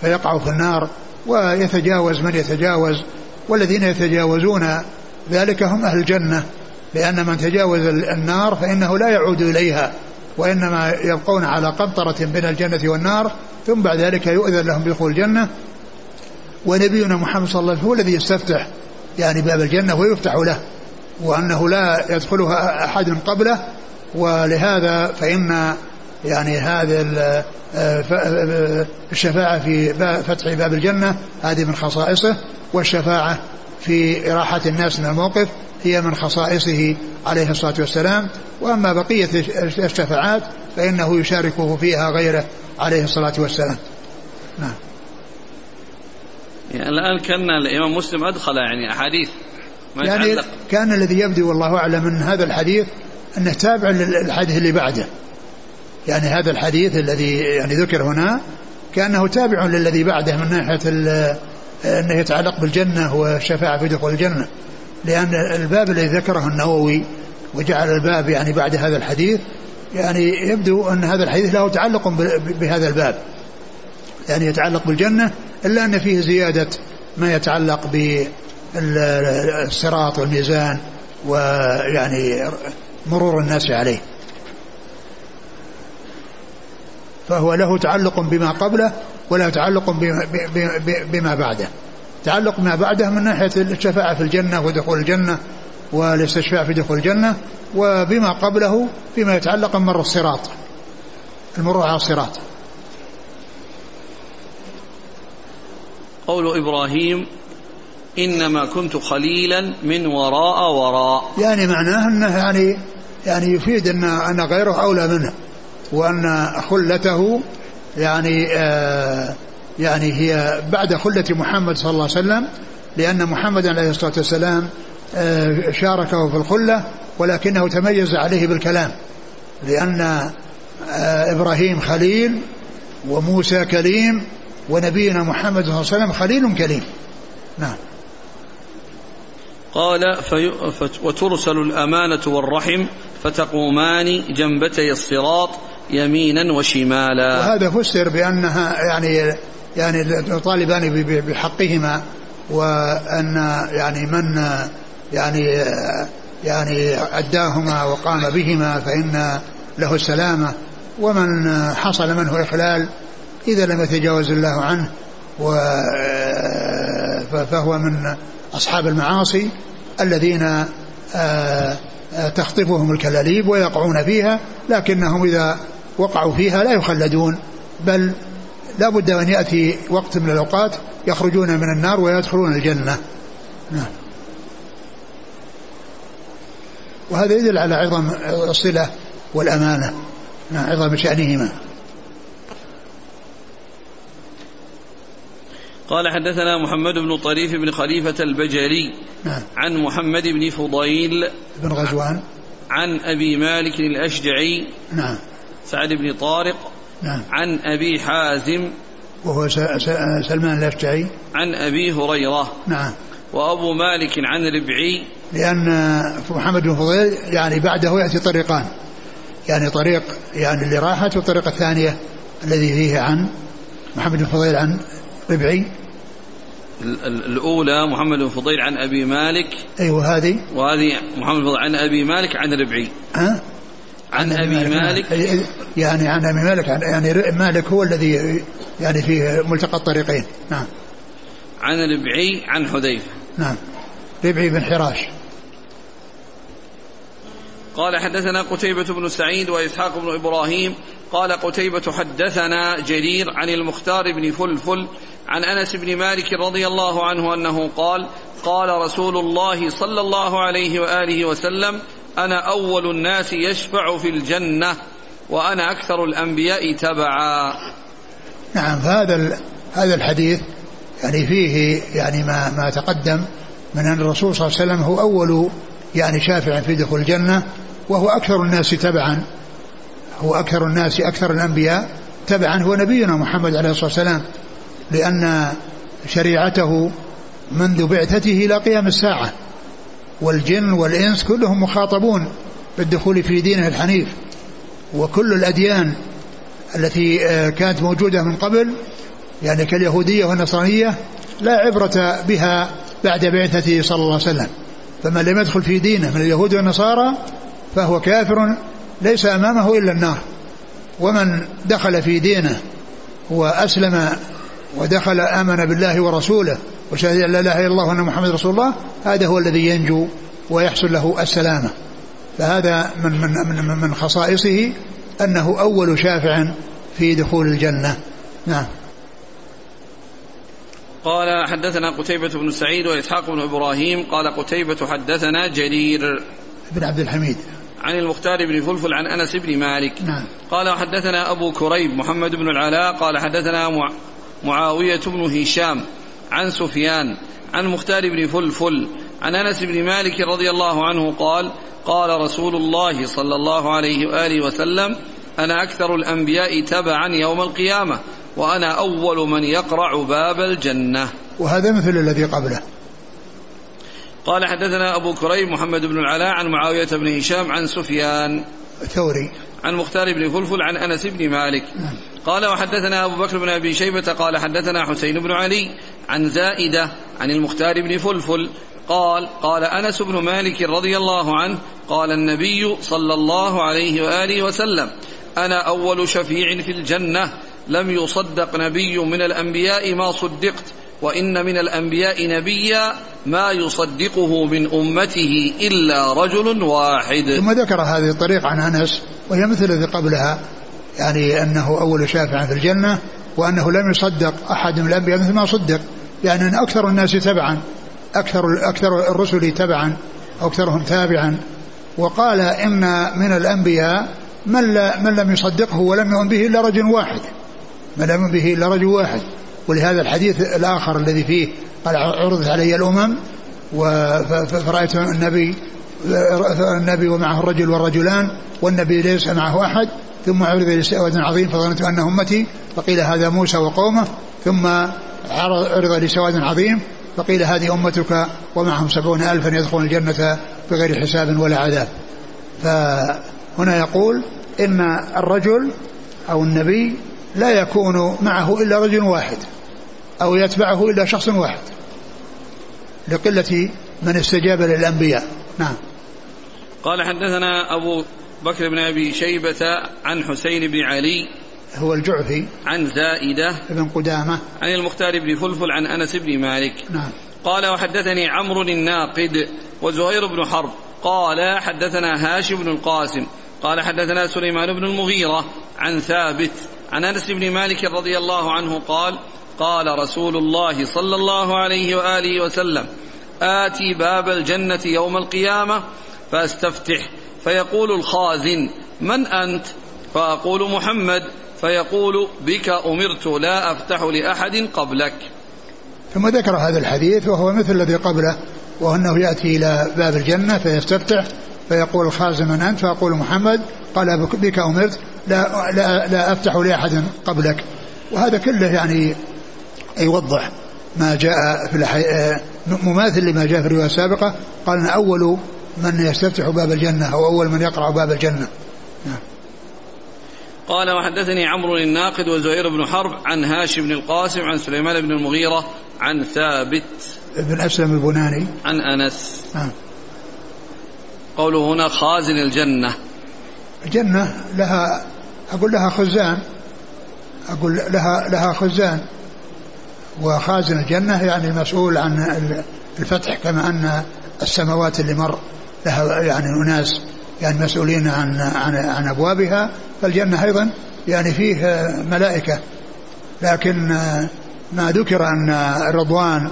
فيقع في النار ويتجاوز من يتجاوز والذين يتجاوزون ذلك هم أهل الجنة لأن من تجاوز النار فإنه لا يعود إليها وإنما يبقون على قنطرة بين الجنة والنار ثم بعد ذلك يؤذن لهم بدخول الجنة. ونبينا محمد صلى الله عليه وسلم هو الذي يستفتح يعني باب الجنة ويفتح له وأنه لا يدخلها أحد قبله ولهذا فإن يعني هذا الشفاعة في فتح باب الجنة هذه من خصائصه والشفاعة في إراحة الناس من الموقف هي من خصائصه عليه الصلاة والسلام. وأما بقية الشفاعات فإنه يشاركه فيها غيره عليه الصلاة والسلام. نعم. يعني الآن كان الإمام مسلم أدخل يعني أحاديث ما يعني. كان الذي يبدو والله أعلم من هذا الحديث أنه تابع للحديث اللي بعده. يعني هذا الحديث الذي يعني ذكر هنا كأنه تابع للذي بعده من ناحية أنه يتعلق بالجنة والشفاعة في دخول الجنة. لأن الباب الذي ذكره النووي وجعل الباب يعني بعد هذا الحديث يعني يبدو أن هذا الحديث له تعلق بهذا الباب. يعني يتعلق بالجنة إلا أن فيه زيادة ما يتعلق بالصراط والميزان ويعني مرور الناس عليه. فهو له تعلق بما قبله وله تعلق بما بعده. تعلق ما بعده من ناحية الشفاعة في الجنة ودخول الجنة والاستشفاء في دخول الجنة وبما قبله فيما يتعلق مر الصراط. المرور على الصراط. قول إبراهيم إنما كنت خليلا من وراء وراء. يعني معناه أنه يعني يعني يفيد أن أن غيره أولى منه. وأن خلته يعني آه يعني هي بعد خلة محمد صلى الله عليه وسلم لأن محمد عليه الصلاة والسلام آه شاركه في الخلة ولكنه تميز عليه بالكلام لأن آه إبراهيم خليل وموسى كليم ونبينا محمد صلى الله عليه وسلم خليل كليم نعم. قال في وترسل الأمانة والرحم فتقومان جنبتي الصراط يمينا وشمالا. وهذا فسر بأنها يعني يعني يطالبان بحقهما وأن يعني من يعني يعني أداهما وقام بهما فإن له السلامة ومن حصل منه إخلال إذا لم يتجاوز الله عنه فهو من أصحاب المعاصي الذين آه، آه، تخطفهم الكلاليب ويقعون فيها لكنهم إذا وقعوا فيها لا يخلدون بل لا بد أن يأتي وقت من الأوقات يخرجون من النار ويدخلون الجنة. نعم. وهذا يدل على عظم الصلة والأمانة نعم عظم شأنهما. قال حدثنا محمد بن طريف بن خليفة البجري نعم. عن محمد بن فضيل بن غزوان. عن أبي مالك الأشجعي نعم. سعد بن طارق نعم. عن أبي حازم وهو سلمان الأشجعي. عن أبي هريرة نعم. وأبو مالك عن ربعي. لأن محمد بن فضيل يعني بعده يأتي طريقان. يعني طريق يعني اللي راحت والطريقة الثانية الذي فيه عن محمد بن فضيل عن ربعي. الأولى محمد بن فضيل عن أبي مالك. أيوة هذه. وهذه محمد بن فضيل عن أبي مالك عن ربعي. ها؟ عن, عن أبي مالك, مالك. يعني عن أبي مالك يعني مالك هو الذي يعني في ملتقى الطريقين. نعم. عن ربعي عن حذيفة. نعم. ربعي بن حراش. قال حدثنا قتيبة بن سعيد وإسحاق بن إبراهيم. قال قتيبة حدثنا جرير عن المختار بن فلفل عن أنس بن مالك رضي الله عنه أنه قال قال رسول الله صلى الله عليه وآله وسلم أنا أول الناس يشفع في الجنة وأنا أكثر الأنبياء تبعا. نعم هذا هذا الحديث يعني فيه يعني ما ما تقدم من أن الرسول صلى الله عليه وسلم هو أول يعني شافع في دخول الجنة وهو أكثر الناس تبعا هو أكثر الناس أكثر الأنبياء تبعا هو نبينا محمد عليه الصلاة والسلام لأن شريعته منذ بعثته إلى قيام الساعة والجن والإنس كلهم مخاطبون بالدخول في دينه الحنيف. وكل الأديان التي آه، كانت موجودة من قبل يعني كاليهودية والنصرانية لا عبرة بها بعد بعثته صلى الله عليه وسلم. فمن لم يدخل في دينه من اليهود والنصارى فهو كافر ليس أمامه إلا النار. ومن دخل في دينه وأسلم ودخل آمن بالله ورسوله وشهد أن لا إله إلا الله وأن محمد رسول الله هذا هو الذي ينجو ويحصل له السلامة. فهذا من من من, من خصائصه أنه أول شافع في دخول الجنة. نعم. قال حدثنا قتيبة بن سعيد وإسحاق بن إبراهيم قال قتيبة حدثنا جرير. بن عبد الحميد. عن المختار بن فلفل عن أنس بن مالك. نعم. قال حدثنا أبو كريب محمد بن العلاء قال حدثنا معاوية بن هشام. عن سفيان عن مختار بن فلفل عن أنس بن مالك رضي الله عنه قال قال رسول الله صلى الله عليه وآله وسلم أنا أكثر الأنبياء تبعا يوم القيامة وأنا أول من يقرع باب الجنة. وهذا مثل الذي قبله. قال حدثنا أبو كريم محمد بن العلاء عن معاوية بن هشام عن سفيان الثوري عن مختار بن فلفل عن أنس بن مالك. نعم. قال وحدثنا أبو بكر بن أبي شيبة قال حدثنا حسين بن علي عن زائدة عن المختار بن فلفل قال قال أنس بن مالك رضي الله عنه قال النبي صلى الله عليه وآله وسلم أنا أول شفيع في الجنة لم يصدق نبي من الأنبياء ما صدقت وإن من الأنبياء نبيا ما يصدقه من أمته إلا رجل واحد. ثم ذكر هذه الطريق عن أنس وهي مثل الذي قبلها يعني أنه أول شافع في الجنة وأنه لم يصدق أحد من الأنبياء مثل ما صدق يعني أن أكثر الناس تبعا أكثر أكثر الرسل تبعا أكثرهم تابعا. وقال إن من الأنبياء من, لا من لم يصدقه ولم يؤمن به إلا رجل واحد. من لم يؤمن به إلا رجل واحد. ولهذا الحديث الآخر الذي فيه قال عرضت علي الأمم فرأيت النبي النبي ومعه الرجل والرجلان والنبي ليس معه أحد. ثم عرض لسواد عظيم فظننت أنه أمتي فقيل هذا موسى وقومه. ثم عرض لسواد عظيم فقيل هذه أمتك ومعهم سبعون ألفا يدخلون الجنة بغير حساب ولا عذاب. فهنا يقول إن الرجل أو النبي لا يكون معه إلا رجل واحد أو يتبعه إلا شخص واحد لقلة من استجاب للأنبياء. نعم. قال حدثنا أبو بكر بن أبي شيبة عن حسين بن علي هو الجعفي عن زائدة بن قدامة. عن المختار بن فلفل عن أنس بن مالك. نعم. قال وحدثني عمرو الناقد وزهير بن حرب. قال حدثنا هاشم بن القاسم. قال حدثنا سليمان بن المغيرة عن ثابت عن أنس بن مالك رضي الله عنه قال قال رسول الله صلى الله عليه وآله وسلم آتي باب الجنة يوم القيامة فاستفتح. فيقول الخازن من أنت؟ فأقول محمد. فيقول بك أمرت لا أفتح لأحد قبلك. ثم ذكر هذا الحديث وهو مثل الذي قبله وأنه يأتي إلى باب الجنة فيستفتح فيقول الخازن من أنت؟ فأقول محمد. قال بك أمرت لا, لا, لا أفتح لأحد قبلك. وهذا كله يعني يوضح ما جاء في الحي... مماثل لما جاء في الرواية السابقة. قال أن أول من يستفتح باب الجنة أو أول من يقرأ باب الجنة. نعم. قال وحدثني عمرو الناقد وزهير بن حرب عن هاشم بن القاسم عن سليمان بن المغيرة عن ثابت بن أسلم البناني. عن أنس. نعم قوله هنا خازن الجنة. الجنة لها أقول لها خزان. أقول لها لها خزان. وخازن الجنة يعني المسؤول عن الفتح كما أن السماوات اللي مر. لها يعني أناس يعني مسؤولين عن عن عن أبوابها فالجنة أيضا يعني فيه ملائكة. لكن ما ذكر أن الرضوان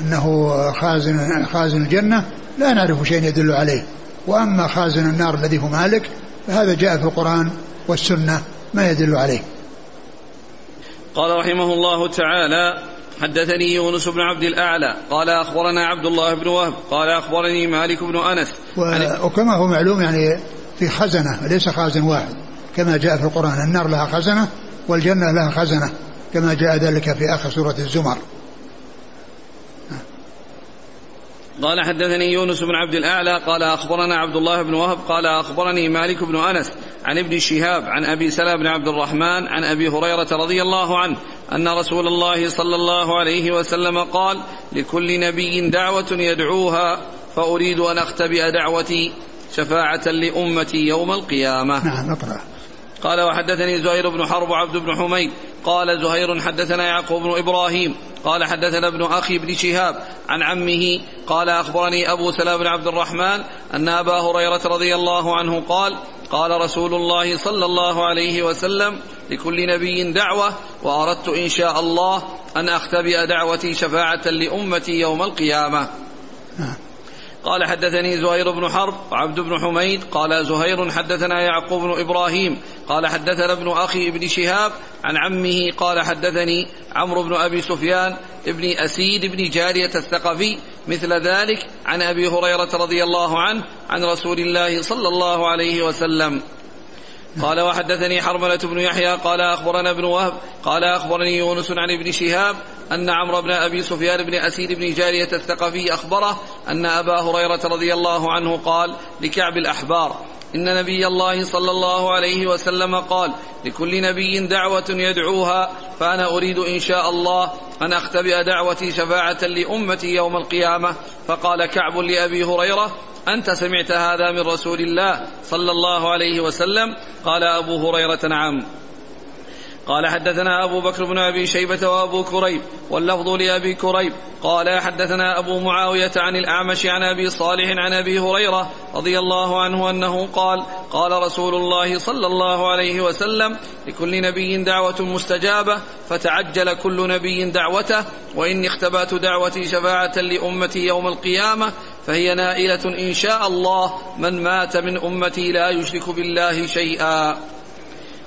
أنه خازن خازن الجنة لا نعرف شيء يدل عليه. وأما خازن النار الذي هو مالك فهذا جاء في القرآن والسنة ما يدل عليه. قال رحمه الله تعالى حدثني يونس بن عبد الأعلى قال أخبرنا عبد الله بن وهب قال أخبرني مالك بن أنس. وكما هو معلوم يعني في خزنة ليس خازن واحد كما جاء في القرآن النار لها خزنة والجنة لها خزنة كما جاء ذلك في آخر سورة الزمر. قال حدثني يونس بن عبد الأعلى قال أخبرنا عبد الله بن وهب قال أخبرني مالك بن أنس عن ابن شهاب عن أبي سلمة بن عبد الرحمن عن أبي هريرة رضي الله عنه أن رسول الله صلى الله عليه وسلم قال لكل نبي دعوة يدعوها فأريد أن أختبئ دعوتي شفاعة لأمتي يوم القيامة. نعم اقرأ. قال وحدثني زهير بن حرب وعبد بن حميد قال زهير حدثنا يعقوب بن إبراهيم قال حدثنا ابن أخي بن شهاب عن عمه قال أخبرني أبو سلام بن عبد الرحمن أن أبا هريرة رضي الله عنه قال قال رسول الله صلى الله عليه وسلم لكل نبي دعوة وأردت إن شاء الله أن أختبئ دعوتي شفاعة لأمتي يوم القيامة نعم. قال حدثني زهير بن حرب وعبد بن حميد قال زهير حدثنا يعقوب بن إبراهيم قال حدثنا ابن أخي ابن شهاب عن عمه قال حدثني عمرو بن أبي سفيان ابن أسيد بن جارية الثقفي مثل ذلك عن أبي هريرة رضي الله عنه عن رسول الله صلى الله عليه وسلم. قال وحدثني حرملة بن يحيى قال أخبرنا ابن وهب قال أخبرني يونس عن ابن شهاب أن عمرو بن أبي سفيان بن أسيد بن جارية الثقفي أخبره أن أبا هريرة رضي الله عنه قال لكعب الأحبار إن نبي الله صلى الله عليه وسلم قال لكل نبي دعوة يدعوها فأنا أريد إن شاء الله أن أختبئ دعوتي شفاعة لأمتي يوم القيامة. فقال كعب لأبي هريرة أنت سمعت هذا من رسول الله صلى الله عليه وسلم؟ قال أبو هريرة نعم. قال حدثنا أبو بكر بن أبي شيبة وأبو كريب واللفظ لأبي كريب. قال حدثنا أبو معاوية عن الأعمش عن أبي صالح عن أبي هريرة رضي الله عنه أنه قال قال رسول الله صلى الله عليه وسلم لكل نبي دعوة مستجابة فتعجل كل نبي دعوته وإني اختبأت دعوتي شفاعة لأمتي يوم القيامة فهي نائلة إن شاء الله من مات من أمتي لا يشرك بالله شيئا.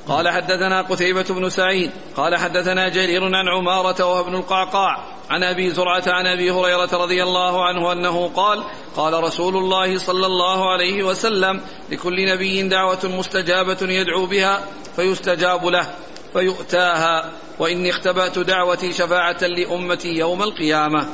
قال حدثنا قتيبة بن سعيد قال حدثنا جرير عن عمارة وهو ابن القعقاع عن أبي زرعة عن أبي هريرة رضي الله عنه أنه قال قال رسول الله صلى الله عليه وسلم لكل نبي دعوة مستجابة يدعو بها فيستجاب له فيؤتاها وإني اختبأت دعوتي شفاعة لأمتي يوم القيامة.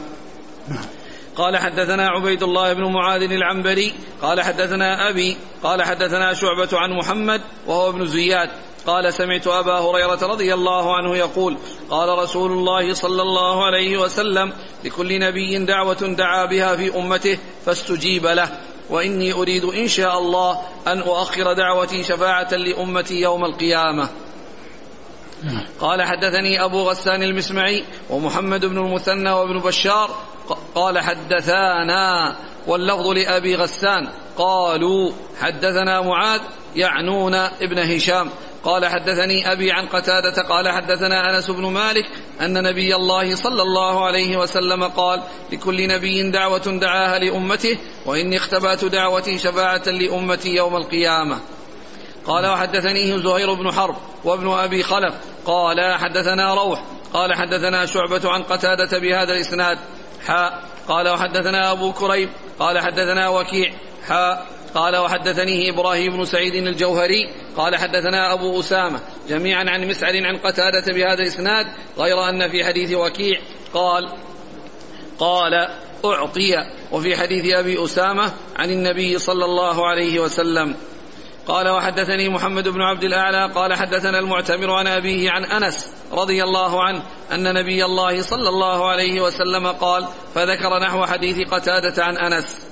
قال حدثنا عبيد الله بن معاذ العنبري قال حدثنا أبي قال حدثنا شعبة عن محمد وهو ابن زياد. قال سمعت أبا هريرة رضي الله عنه يقول قال رسول الله صلى الله عليه وسلم لكل نبي دعوة دعا بها في أمته فاستجيب له. وإني أريد إن شاء الله أن أؤخر دعوتي شفاعة لأمتي يوم القيامة. قال حدثني أبو غسان المسمعي ومحمد بن المثنى وابن بشار. قال حدثانا واللفظ لأبي غسان. قالوا حدثنا معاذ يعنون ابن هشام. قال حدثني أبي عن قتادة قال حدثنا أنس بن مالك أن نبي الله صلى الله عليه وسلم قال لكل نبي دعوة دعاها لأمته وإني اختبأت دعوتي شفاعة لأمتي يوم القيامة. قال وحدثنيه زهير بن حرب وابن أبي خلف قال حدثنا روح قال حدثنا شعبة عن قتادة بهذا الإسناد حاء قال وحدثنا أبو كريب قال حدثنا وكيع حاء قال وحدثنيه إبراهيم بن سعيد الجوهري قال حدثنا أبو أسامة جميعا عن مسعر عن قتادة بهذا الإسناد غير أن في حديث وكيع قال قال أعطي وفي حديث أبي أسامة عن النبي صلى الله عليه وسلم. قال وحدثني محمد بن عبد الأعلى قال حدثنا المعتمر عن أبيه عن أنس رضي الله عنه أن نبي الله صلى الله عليه وسلم قال فذكر نحو حديث قتادة عن أنس.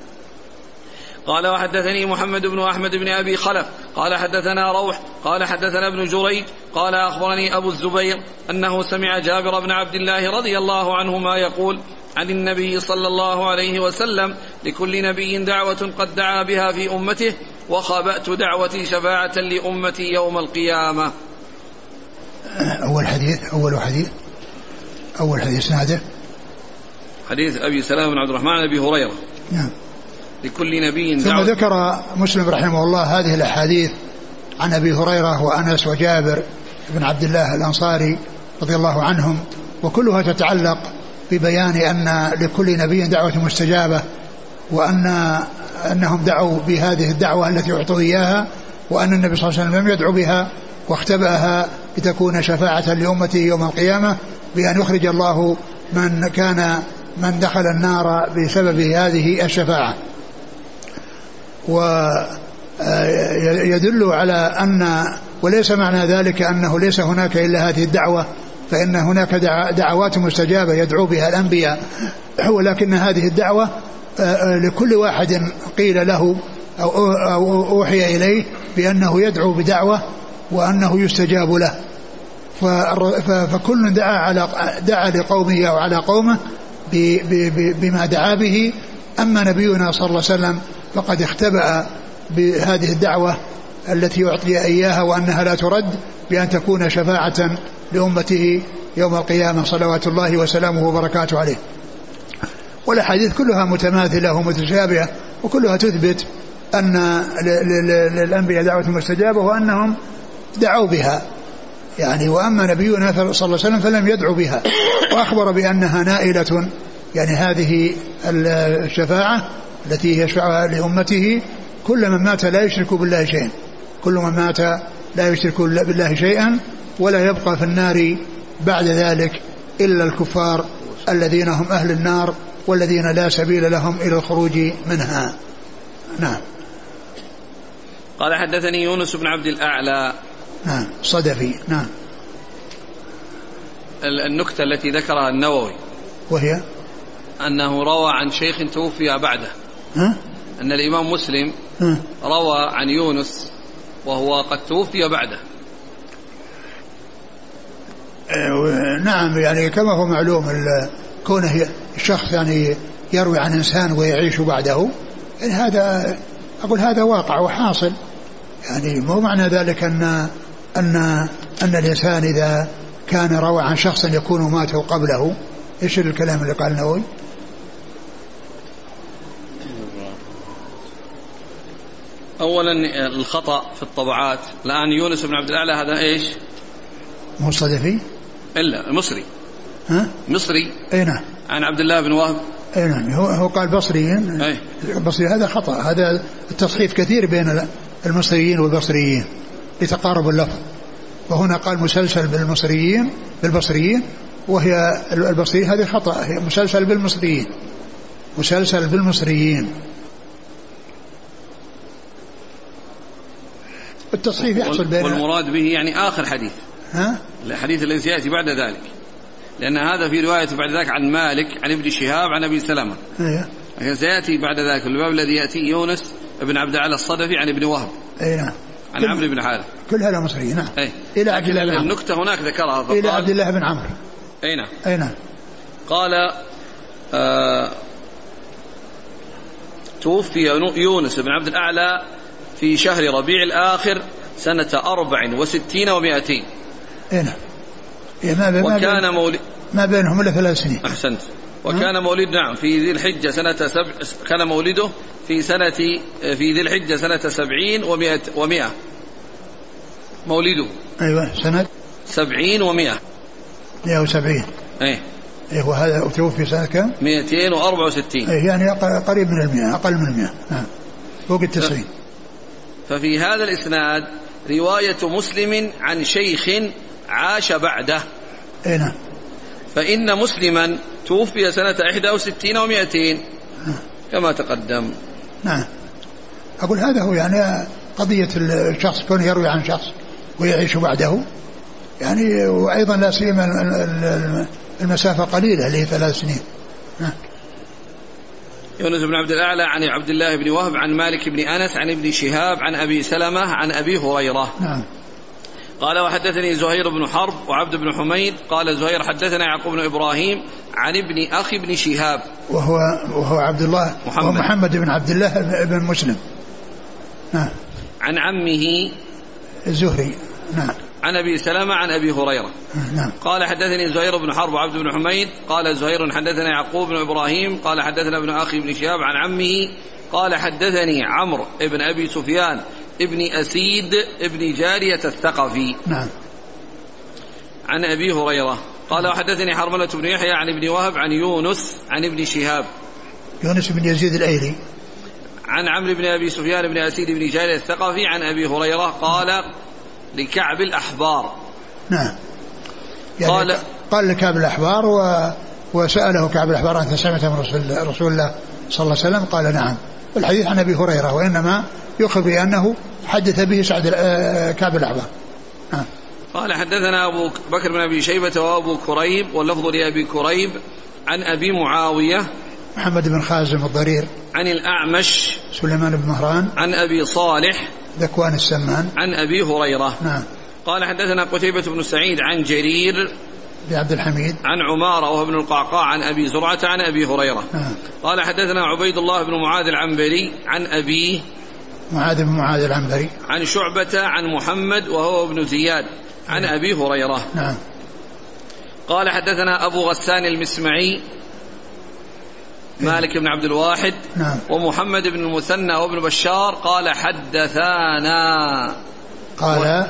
قال وحدثني محمد بن أحمد بن أبي خلف قال حدثنا روح قال حدثنا ابن جريج قال أخبرني أبو الزبير أنه سمع جابر بن عبد الله رضي الله عنهما يقول عن النبي صلى الله عليه وسلم لكل نبي دعوة قد دعا بها في أمته وخبأت دعوتي شفاعة لأمتي يوم القيامة. أول حديث أول حديث أول حديث نادر. حديث أبي سلام بن عبد الرحمن أبي هريرة. نعم. لكل نبي ثم ذكر مسلم رحمه الله هذه الأحاديث عن أبي هريرة وأنس وجابر بن عبد الله الأنصاري رضي الله عنهم وكلها تتعلق ببيان أن لكل نبي دعوة مستجابة وأن أنهم دعوا بهذه الدعوة التي أعطوا إياها وأن النبي صلى الله عليه وسلم لم يدعو بها واختبأها لتكون شفاعة لأمته يوم القيامة بأن يخرج الله من كان من دخل النار بسبب هذه الشفاعة. ويدل على أن وليس معنى ذلك أنه ليس هناك إلا هذه الدعوة فإن هناك دعوات مستجابة يدعو بها الأنبياء. ولكن هذه الدعوة لكل واحد قيل له أو أوحي إليه بأنه يدعو بدعوة وأنه يستجاب له. فكل دعا على دعا لقومه أو على قومه بما دعا به. أما نبينا صلى الله عليه وسلم فقد اختبأ بهذه الدعوة التي أعطي إياها وأنها لا ترد بأن تكون شفاعة لأمته يوم القيامة. صلوات الله وسلامه وبركاته عليه. والأحاديث كلها متماثلة ومتشابهة وكلها تثبت أن للأنبياء دعوة مستجابة وأنهم دعوا بها. يعني وأما نبينا صلى الله عليه وسلم فلم يدعو بها. وأخبر بأنها نائلة. يعني هذه الشفاعة التي يشفعها لأمته كل من مات لا يشرك بالله شيئا. كل من مات لا يشرك بالله شيئا ولا يبقى في النار بعد ذلك إلا الكفار الذين هم أهل النار والذين لا سبيل لهم إلى الخروج منها. نعم. قال حدثني يونس بن عبد الأعلى. نعم صدفي. نعم. النكتة التي ذكرها النووي. وهي؟ أنه روى عن شيخ توفي بعده. ها؟ أن الإمام مسلم ها؟ روى عن يونس وهو قد توفي بعده نعم يعني كما هو معلوم كونه الشخص يعني يروي عن إنسان ويعيش بعده يعني هذا أقول هذا واقع وحاصل يعني مو معنى ذلك أن أن أن الإنسان إذا كان روى عن شخص يكون مات قبله إيش الكلام اللي قال النووي؟ اولا الخطأ في الطبعات. الآن يونس بن عبد الأعلى هذا إيش؟ مصطلفي إلا مصري. ها؟ مصري. أي نعم. عن عبد الله بن وهب. أي نعم. هو هو قال بصريين. أي. بصري هذا خطأ. هذا التصحيف كثير بين المصريين والبصريين لتقارب اللفظ. وهنا قال مسلسل بالمصريين بالبصريين وهي البصريين هذه خطأ. هي مسلسل بالمصريين. مسلسل بالمصريين. التصحيف يحصل بين والمراد به يعني آخر حديث. ها؟ الحديث الذي سيأتي بعد ذلك. لأن هذا في رواية بعد ذلك عن مالك عن ابن شهاب عن أبي سلمة. إيه. لكن سيأتي بعد ذلك الباب الذي يأتي يونس بن عبد العال الصدفي عن ابن وهب. اي نعم. عن عمرو بن حارث كل هذا مصريين نعم. أي. إلى عبد الله بن عمرو. النكتة هناك ذكرها إلى فقال عبد الله بن عمرو. أي نعم. اي نعم. قال آه توفي يونس بن عبد الأعلى في شهر ربيع الآخر سنة أربع وستين ومائتين. اي نعم. إيه وكان مولد ما بينهم إلا ثلاث سنين. أحسنت. وكان مولد نعم في ذي الحجة سنة سبع كان مولده في سنة في ذي الحجة سنة سبعين ومائة, ومائة. مولده. أيوه سنة سبعين ومائة. 170 إيه. إيه وهذا توفي سنة كم؟ 264 إيه يعني قريب من المئة أقل من المئة نعم. فوق التسعين. ففي هذا الإسناد رواية مسلم عن شيخ عاش بعده. إي نعم. فإن مسلما توفي سنة 61 و200 كما تقدم. نعم. أقول هذا هو يعني قضية الشخص كونه يروي عن شخص ويعيش بعده. يعني وأيضا لا سيما ال- ال- ال- المسافة قليلة اللي هي ثلاث سنين. نعم. يونس بن عبد الأعلى عن عبد الله بن وهب عن مالك بن أنس عن ابن شهاب عن أبي سلمة عن أبي هريرة. نعم. قال وحدثني زهير بن حرب وعبد بن حميد. قال زهير حدثنا يعقوب بن إبراهيم عن ابن أخي بن شهاب. وهو وهو عبد الله محمد. وهو محمد بن عبد الله بن مسلم. نعم. عن عمه الزهري. نعم. عن أبي سلمة عن أبي هريرة. نعم. قال حدثني زهير بن حرب وعبد بن حميد. قال زهير حدثنا يعقوب بن إبراهيم. قال حدثنا ابن أخي بن شهاب عن عمه. قال حدثني عمرو بن أبي سفيان ابن أسيد ابن جارية الثقفي. نعم. عن أبي هريرة. قال وحدثني حرملة بن يحيى عن ابن وهب عن يونس عن ابن شهاب. يونس بن يزيد الأيلي. عن عمرو بن أبي سفيان بن أسيد بن جارية الثقفي عن أبي هريرة. قال لكعب الأحبار. نعم. يعني قال- قال لكعب الأحبار و وسأله كعب الأحبار أنت سمعت من رسول, رسول الله صلى الله عليه وسلم؟ قال نعم. الحديث عن أبي هريرة وإنما يخبر بأنه حدث به سعد آه، كعب الأحبار. نعم. قال حدثنا أبو بكر بن أبي شيبة وأبو كريب واللفظ لأبي كريب عن أبي معاوية محمد بن خازم الضرير عن الأعمش سليمان بن مهران عن أبي صالح ذكوان السمان. عن أبي هريرة. نعم. قال حدثنا قتيبة بن سعيد عن جرير بعبد الحميد. عن عمارة وهو ابن القعقاع عن أبي زرعة عن أبي هريرة. نعم. قال حدثنا عبيد الله بن معاذ العنبري عن أبيه معاذ بن معاذ العنبري. عن شعبة عن محمد وهو ابن زياد عن أبي هريرة. نعم. قال حدثنا أبو غسان المسمعي مالك بن عبد الواحد نعم. ومحمد بن المثنى وابن بشار قال حدثانا. قال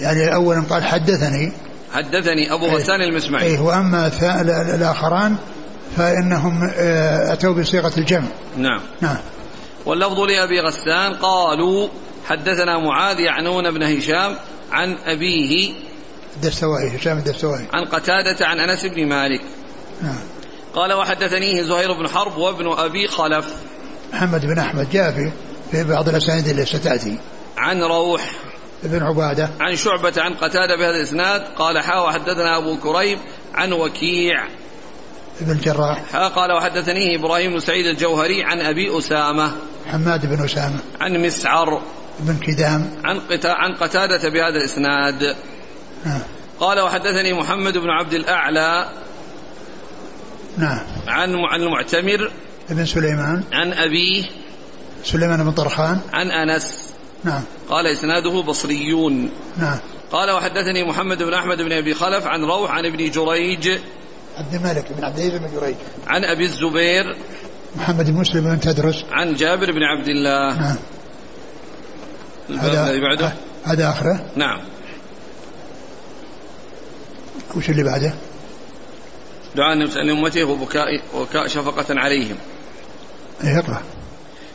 يعني أولا قال حدثني. حدثني أبو. غسان المسمعي. إيه وأما الآخران فإنهم آه، أتوا بصيغة الجمع. نعم. نعم. واللفظ لأبي غسان قالوا حدثنا معاذ يعنون بن هشام عن أبيه الدستوائي هشام الدستوائي. عن قتادة عن أنس بن مالك. نعم. قال وحدثنيه زهير بن حرب وابن أبي خلف. محمد بن أحمد جاء في في بعض الأسانيد اللي ستأتي. عن روح ابن عبادة. عن شعبة عن قتادة بهذا الإسناد قال حا وحدثنا أبو كريب عن وكيع. ابن الجراح. حا قال وحدثنيه إبراهيم بن سعيد الجوهري عن أبي أسامة. حماد بن أسامة. عن مسعر. بن كدام. عن قتا عن قتادة بهذا الإسناد. نعم قال وحدثني محمد بن عبد الأعلى نعم. عن عن المعتمر. ابن سليمان. عن أبيه. سليمان بن طرخان. عن أنس. نعم. قال إسناده بصريون. نعم. قال وحدثني محمد بن أحمد بن أبي خلف عن روح عن ابن جريج. عبد الملك بن عبد العزيز بن جريج. عن أبي الزبير. محمد بن مسلم بن تدرس عن جابر بن عبد الله. نعم. الذي بعده. هذا آخره. نعم. وش اللي بعده؟ دعاء النبي صلى الله عليه وسلم وبكاء وبكاء شفقة عليهم. اقرأ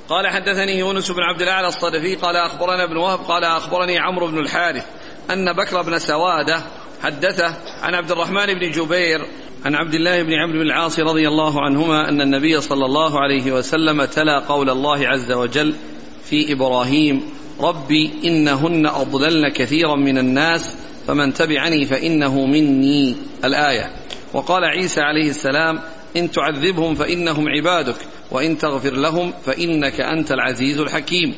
قال حدثني يونس بن عبد الأعلى الصدفي قال أخبرنا ابن وهب قال أخبرني عمرو بن الحارث أن بكر بن سوادة حدثه عن عبد الرحمن بن جبير عن عبد الله بن عمرو بن العاص رضي الله عنهما أن النبي صلى الله عليه وسلم تلا قول الله عز وجل في إبراهيم ربي إنهن أضللن كثيرا من الناس فمن تبعني فإنه مني. الآية. وقال عيسى عليه السلام إن تعذبهم فإنهم عبادك وإن تغفر لهم فإنك أنت العزيز الحكيم.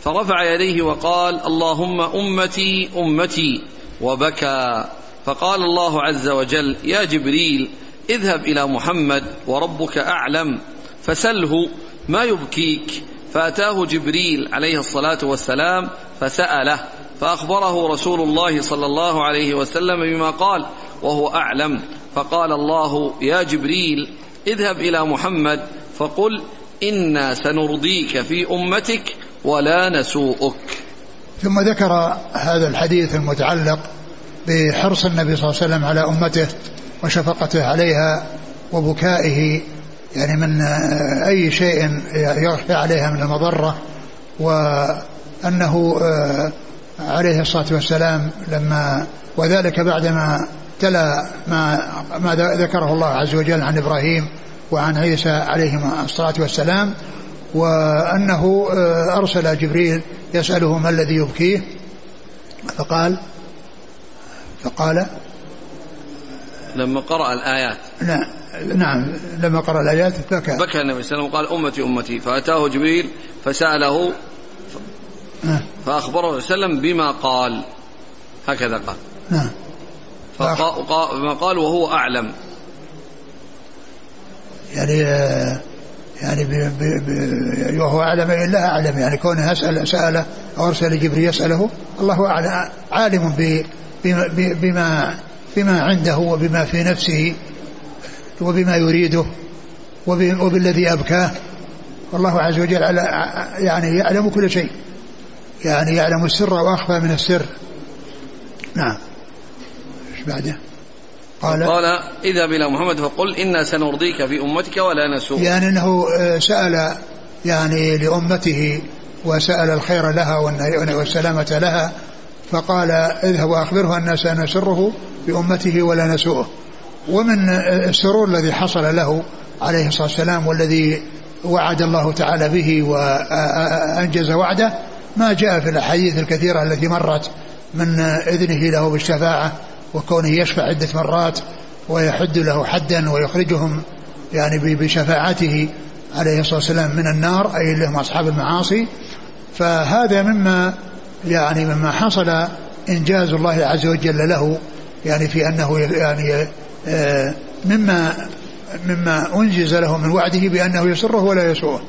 فرفع يديه وقال اللهم أمتي أمتي وبكى. فقال الله عز وجل يا جبريل اذهب إلى محمد وربك أعلم فسله ما يبكيك. فأتاه جبريل عليه الصلاة والسلام فسأله فأخبره رسول الله صلى الله عليه وسلم بما قال وهو أعلم. فقال الله يا جبريل اذهب إلى محمد فقل إنا سنرضيك في أمتك ولا نسوءك. ثم ذكر هذا الحديث المتعلق بحرص النبي صلى الله عليه وسلم على أمته وشفقته عليها وبكائه يعني من أي شيء يخشى عليها من المضرة وأنه آه، عليه الصلاة والسلام لما وذلك بعدما تلا ما ما ذكره الله عز وجل عن إبراهيم وعن عيسى عليهما الصلاة والسلام وأنه آه، أرسل جبريل يسأله ما الذي يبكيه فقال فقال لما قرأ الآيات. نعم نعم لما قرأ الآيات بكى. بكى النبي صلى الله عليه وسلم وقال أمتي أمتي. فأتاه جبريل فسأله نعم. فأخبره صلى الله عليه وسلم بما قال. هكذا قال. نعم. فما قال وهو أعلم. يعني يعني بي بي وهو أعلم إلا أعلم يعني كونه يسأل سأله أو أرسل جبريل يسأله الله أعلم عالم بما بما عنده وبما في نفسه وبما يريده وبالذي أبكاه. والله عز وجل يعني يعلم كل شيء. يعني يعلم السر وأخفى من السر. نعم. بعده؟ قال قال اذهب إلى محمد فقل إنا سنرضيك في أمتك ولا نسوء. يعني أنه آه، سأل يعني لأمته وسأل الخير لها والسلامة لها فقال اذهب وأخبره أن سنسره بامته ولا نسوءه. ومن السرور الذي حصل له عليه الصلاة والسلام والذي وعد الله تعالى به وأنجز وعده ما جاء في الأحاديث الكثيرة التي مرت من إذنه له بالشفاعة وكونه يشفع عدة مرات ويحد له حدا ويخرجهم يعني بشفاعته عليه الصلاة والسلام من النار أي اللي هم أصحاب المعاصي. فهذا مما يعني مما حصل إنجاز الله عز وجل له يعني في أنه يعني آه، مما مما أنجز له من وعده بأنه يسره ولا يسوءه.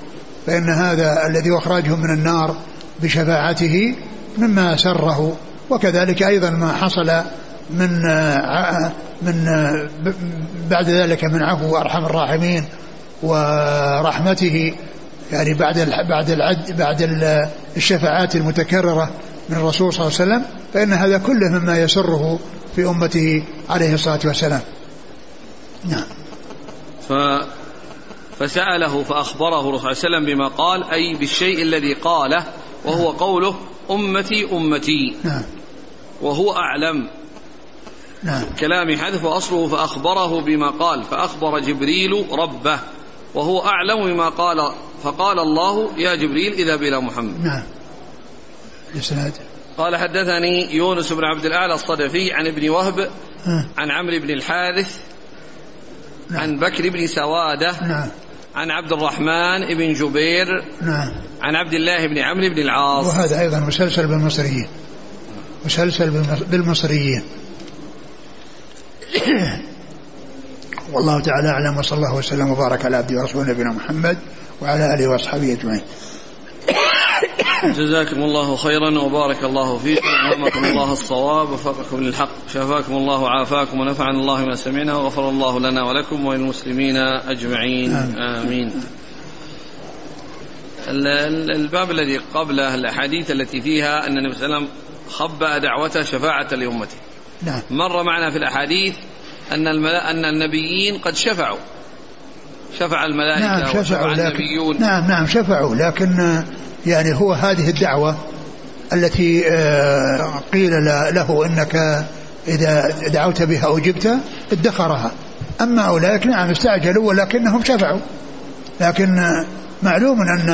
فإن هذا الذي أخرجهم من النار بشفاعته مما سره. وكذلك أيضا ما حصل من من بعد ذلك من عفو ارحم الراحمين ورحمته يعني بعد بعد العد بعد الشفاعات المتكررة من الرسول صلى الله عليه وسلم فإن هذا كله مما يسره في أمته عليه الصلاة والسلام. نعم. ف فسأله فأخبره الرسول صلى الله عليه وسلم بما قال أي بالشيء الذي قاله وهو قوله أمتي أمتي نعم. وهو أعلم نعم. كلام حذف وأصله فأخبره بما قال فأخبر جبريل ربه وهو أعلم بما قال فقال الله يا جبريل إذا إلى محمد نعم الإسناد قال حدثني يونس بن عبد الأعلى الصدفي عن ابن وهب عن عمرو بن الحارث نعم. عن بكر بن سوادة نعم. عن عبد الرحمن بن جبير نعم. عن عبد الله بن عمرو بن العاص وهذا أيضا مسلسل بالمصريين مسلسل بالمصريين والله تعالى أعلم وصلى الله وسلم وبارك على عبده ورسوله نبينا محمد وعلى آله وأصحابه أجمعين. جزاكم الله خيرا وبارك الله فيكم وامكم الله الصواب وفقكم للحق شفاكم الله وعافاكم ونفعنا الله ما سمعنا وغفر الله لنا ولكم وللمسلمين أجمعين آمين, آمين. الباب الذي قبله الأحاديث التي فيها أن النبي صلى الله عليه وسلم خبأ دعوته شفاعة لأمته نعم. مر معنا في الأحاديث أن أن النبيين قد شفعوا. شفع الملائكة نعم شفعوا لكن النبيون. نعم نعم شفعوا لكن يعني هو هذه الدعوة التي آه، قيل له إنك إذا دعوت بها اجبت ادخرها. أما أولئك نعم استعجلوا ولكنهم شفعوا. لكن معلوم أن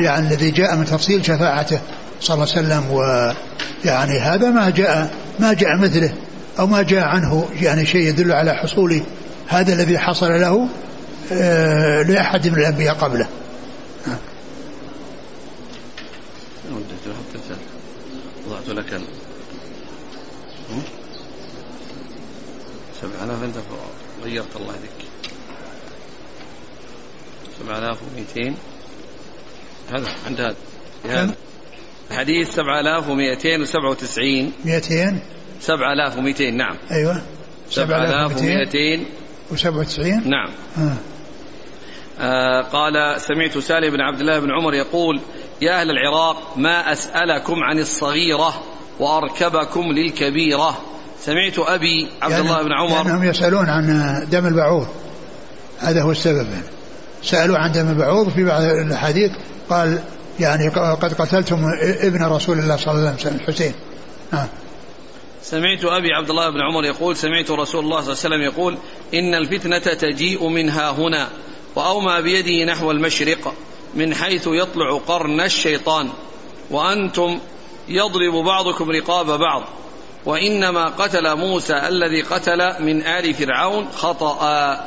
يعني الذي جاء من تفصيل شفاعته صلى الله عليه وسلم ويعني هذا ما جاء ما جاء مثله. أو ما جاء عنه يعني شيء يدل على حصول هذا الذي حصل له آه، لأحد من الأنبياء قبله. وضعت لك ال... سبع آلاف أنت غيرت الله يهديك سبع آلاف ومئتين. هذا عند هذا. هذا حديث سبع آلاف ومئتين وسبعة وتسعين. مئتين. سبع آلاف ومئتين نعم. أيوة. سبع آلاف ومئتين. وسبعة وتسعين؟ نعم. آه. آه قال سمعت سالم بن عبد الله بن عمر يقول يا أهل العراق ما أسألكم عن الصغيرة وأركبكم للكبيرة؟ سمعت أبي عبد يعني الله بن عمر لأنهم يسألون عن دم البعوض. هذا هو السبب. يعني. سألوا عن دم البعوض في بعض الأحاديث. قال يعني قد قتلتم ابن رسول الله صلى الله عليه وسلم الحسين آه. سمعت أبي عبد الله بن عمر يقول سمعت رسول الله صلى الله عليه وسلم يقول إن الفتنة تجيء منها هنا وأومى بيده نحو المشرق من حيث يطلع قرن الشيطان وأنتم يضرب بعضكم رقاب بعض وإنما قتل موسى الذي قتل من آل فرعون خطأ.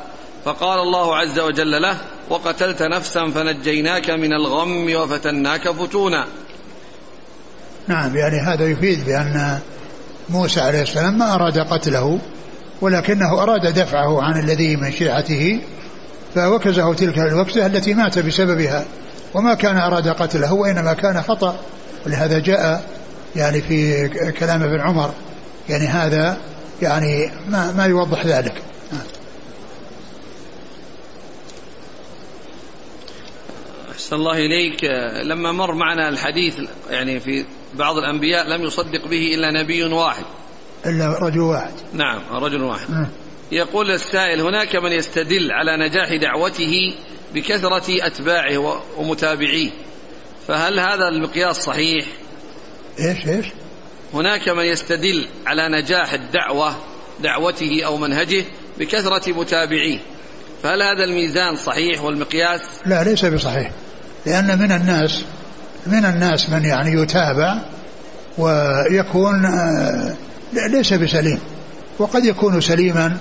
فقال الله عز وجل له وقتلت نفسا فنجيناك من الغم وفتناك فتونا. نعم يعني هذا يفيد بأن موسى عليه السلام ما أراد قتله ولكنه أراد دفعه عن الذي من شيعته فوكزه تلك الوكزة التي مات بسببها وما كان أراد قتله وإنما كان خطأ. ولهذا جاء يعني في كلام ابن عمر يعني هذا يعني ما, ما يوضح ذلك. أحسن الله إليك. لما مر معنا الحديث يعني في بعض الأنبياء لم يصدق به إلا نبي واحد إلا رجل واحد نعم رجل واحد م. يقول السائل هناك من يستدل على نجاح دعوته بكثرة أتباعه ومتابعيه فهل هذا المقياس صحيح؟ إيش إيش؟ هناك من يستدل على نجاح الدعوة دعوته أو منهجه بكثرة متابعيه فهل هذا الميزان صحيح والمقياس؟ لا ليس بصحيح لأن من الناس من الناس من يعني يتابع ويكون آه، ليس بسليم وقد يكون سليما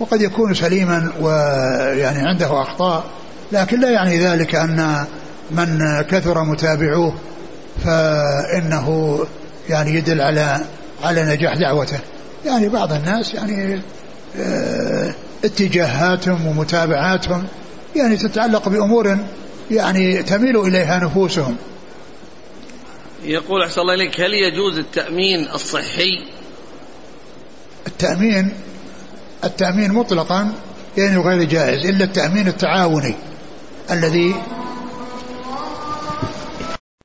وقد يكون سليما ويعني عنده أخطاء لكن لا يعني ذلك أن من كثر متابعوه فإنه يعني يدل على على نجاح دعوته. يعني بعض الناس يعني آه اتجاهاتهم ومتابعاتهم يعني تتعلق بأمور يعني تميل إليها نفوسهم. يقول أحسن الله إليك هل يجوز التأمين الصحي؟ التأمين التأمين مطلقا يعني غير جائز إلا التأمين التعاوني الذي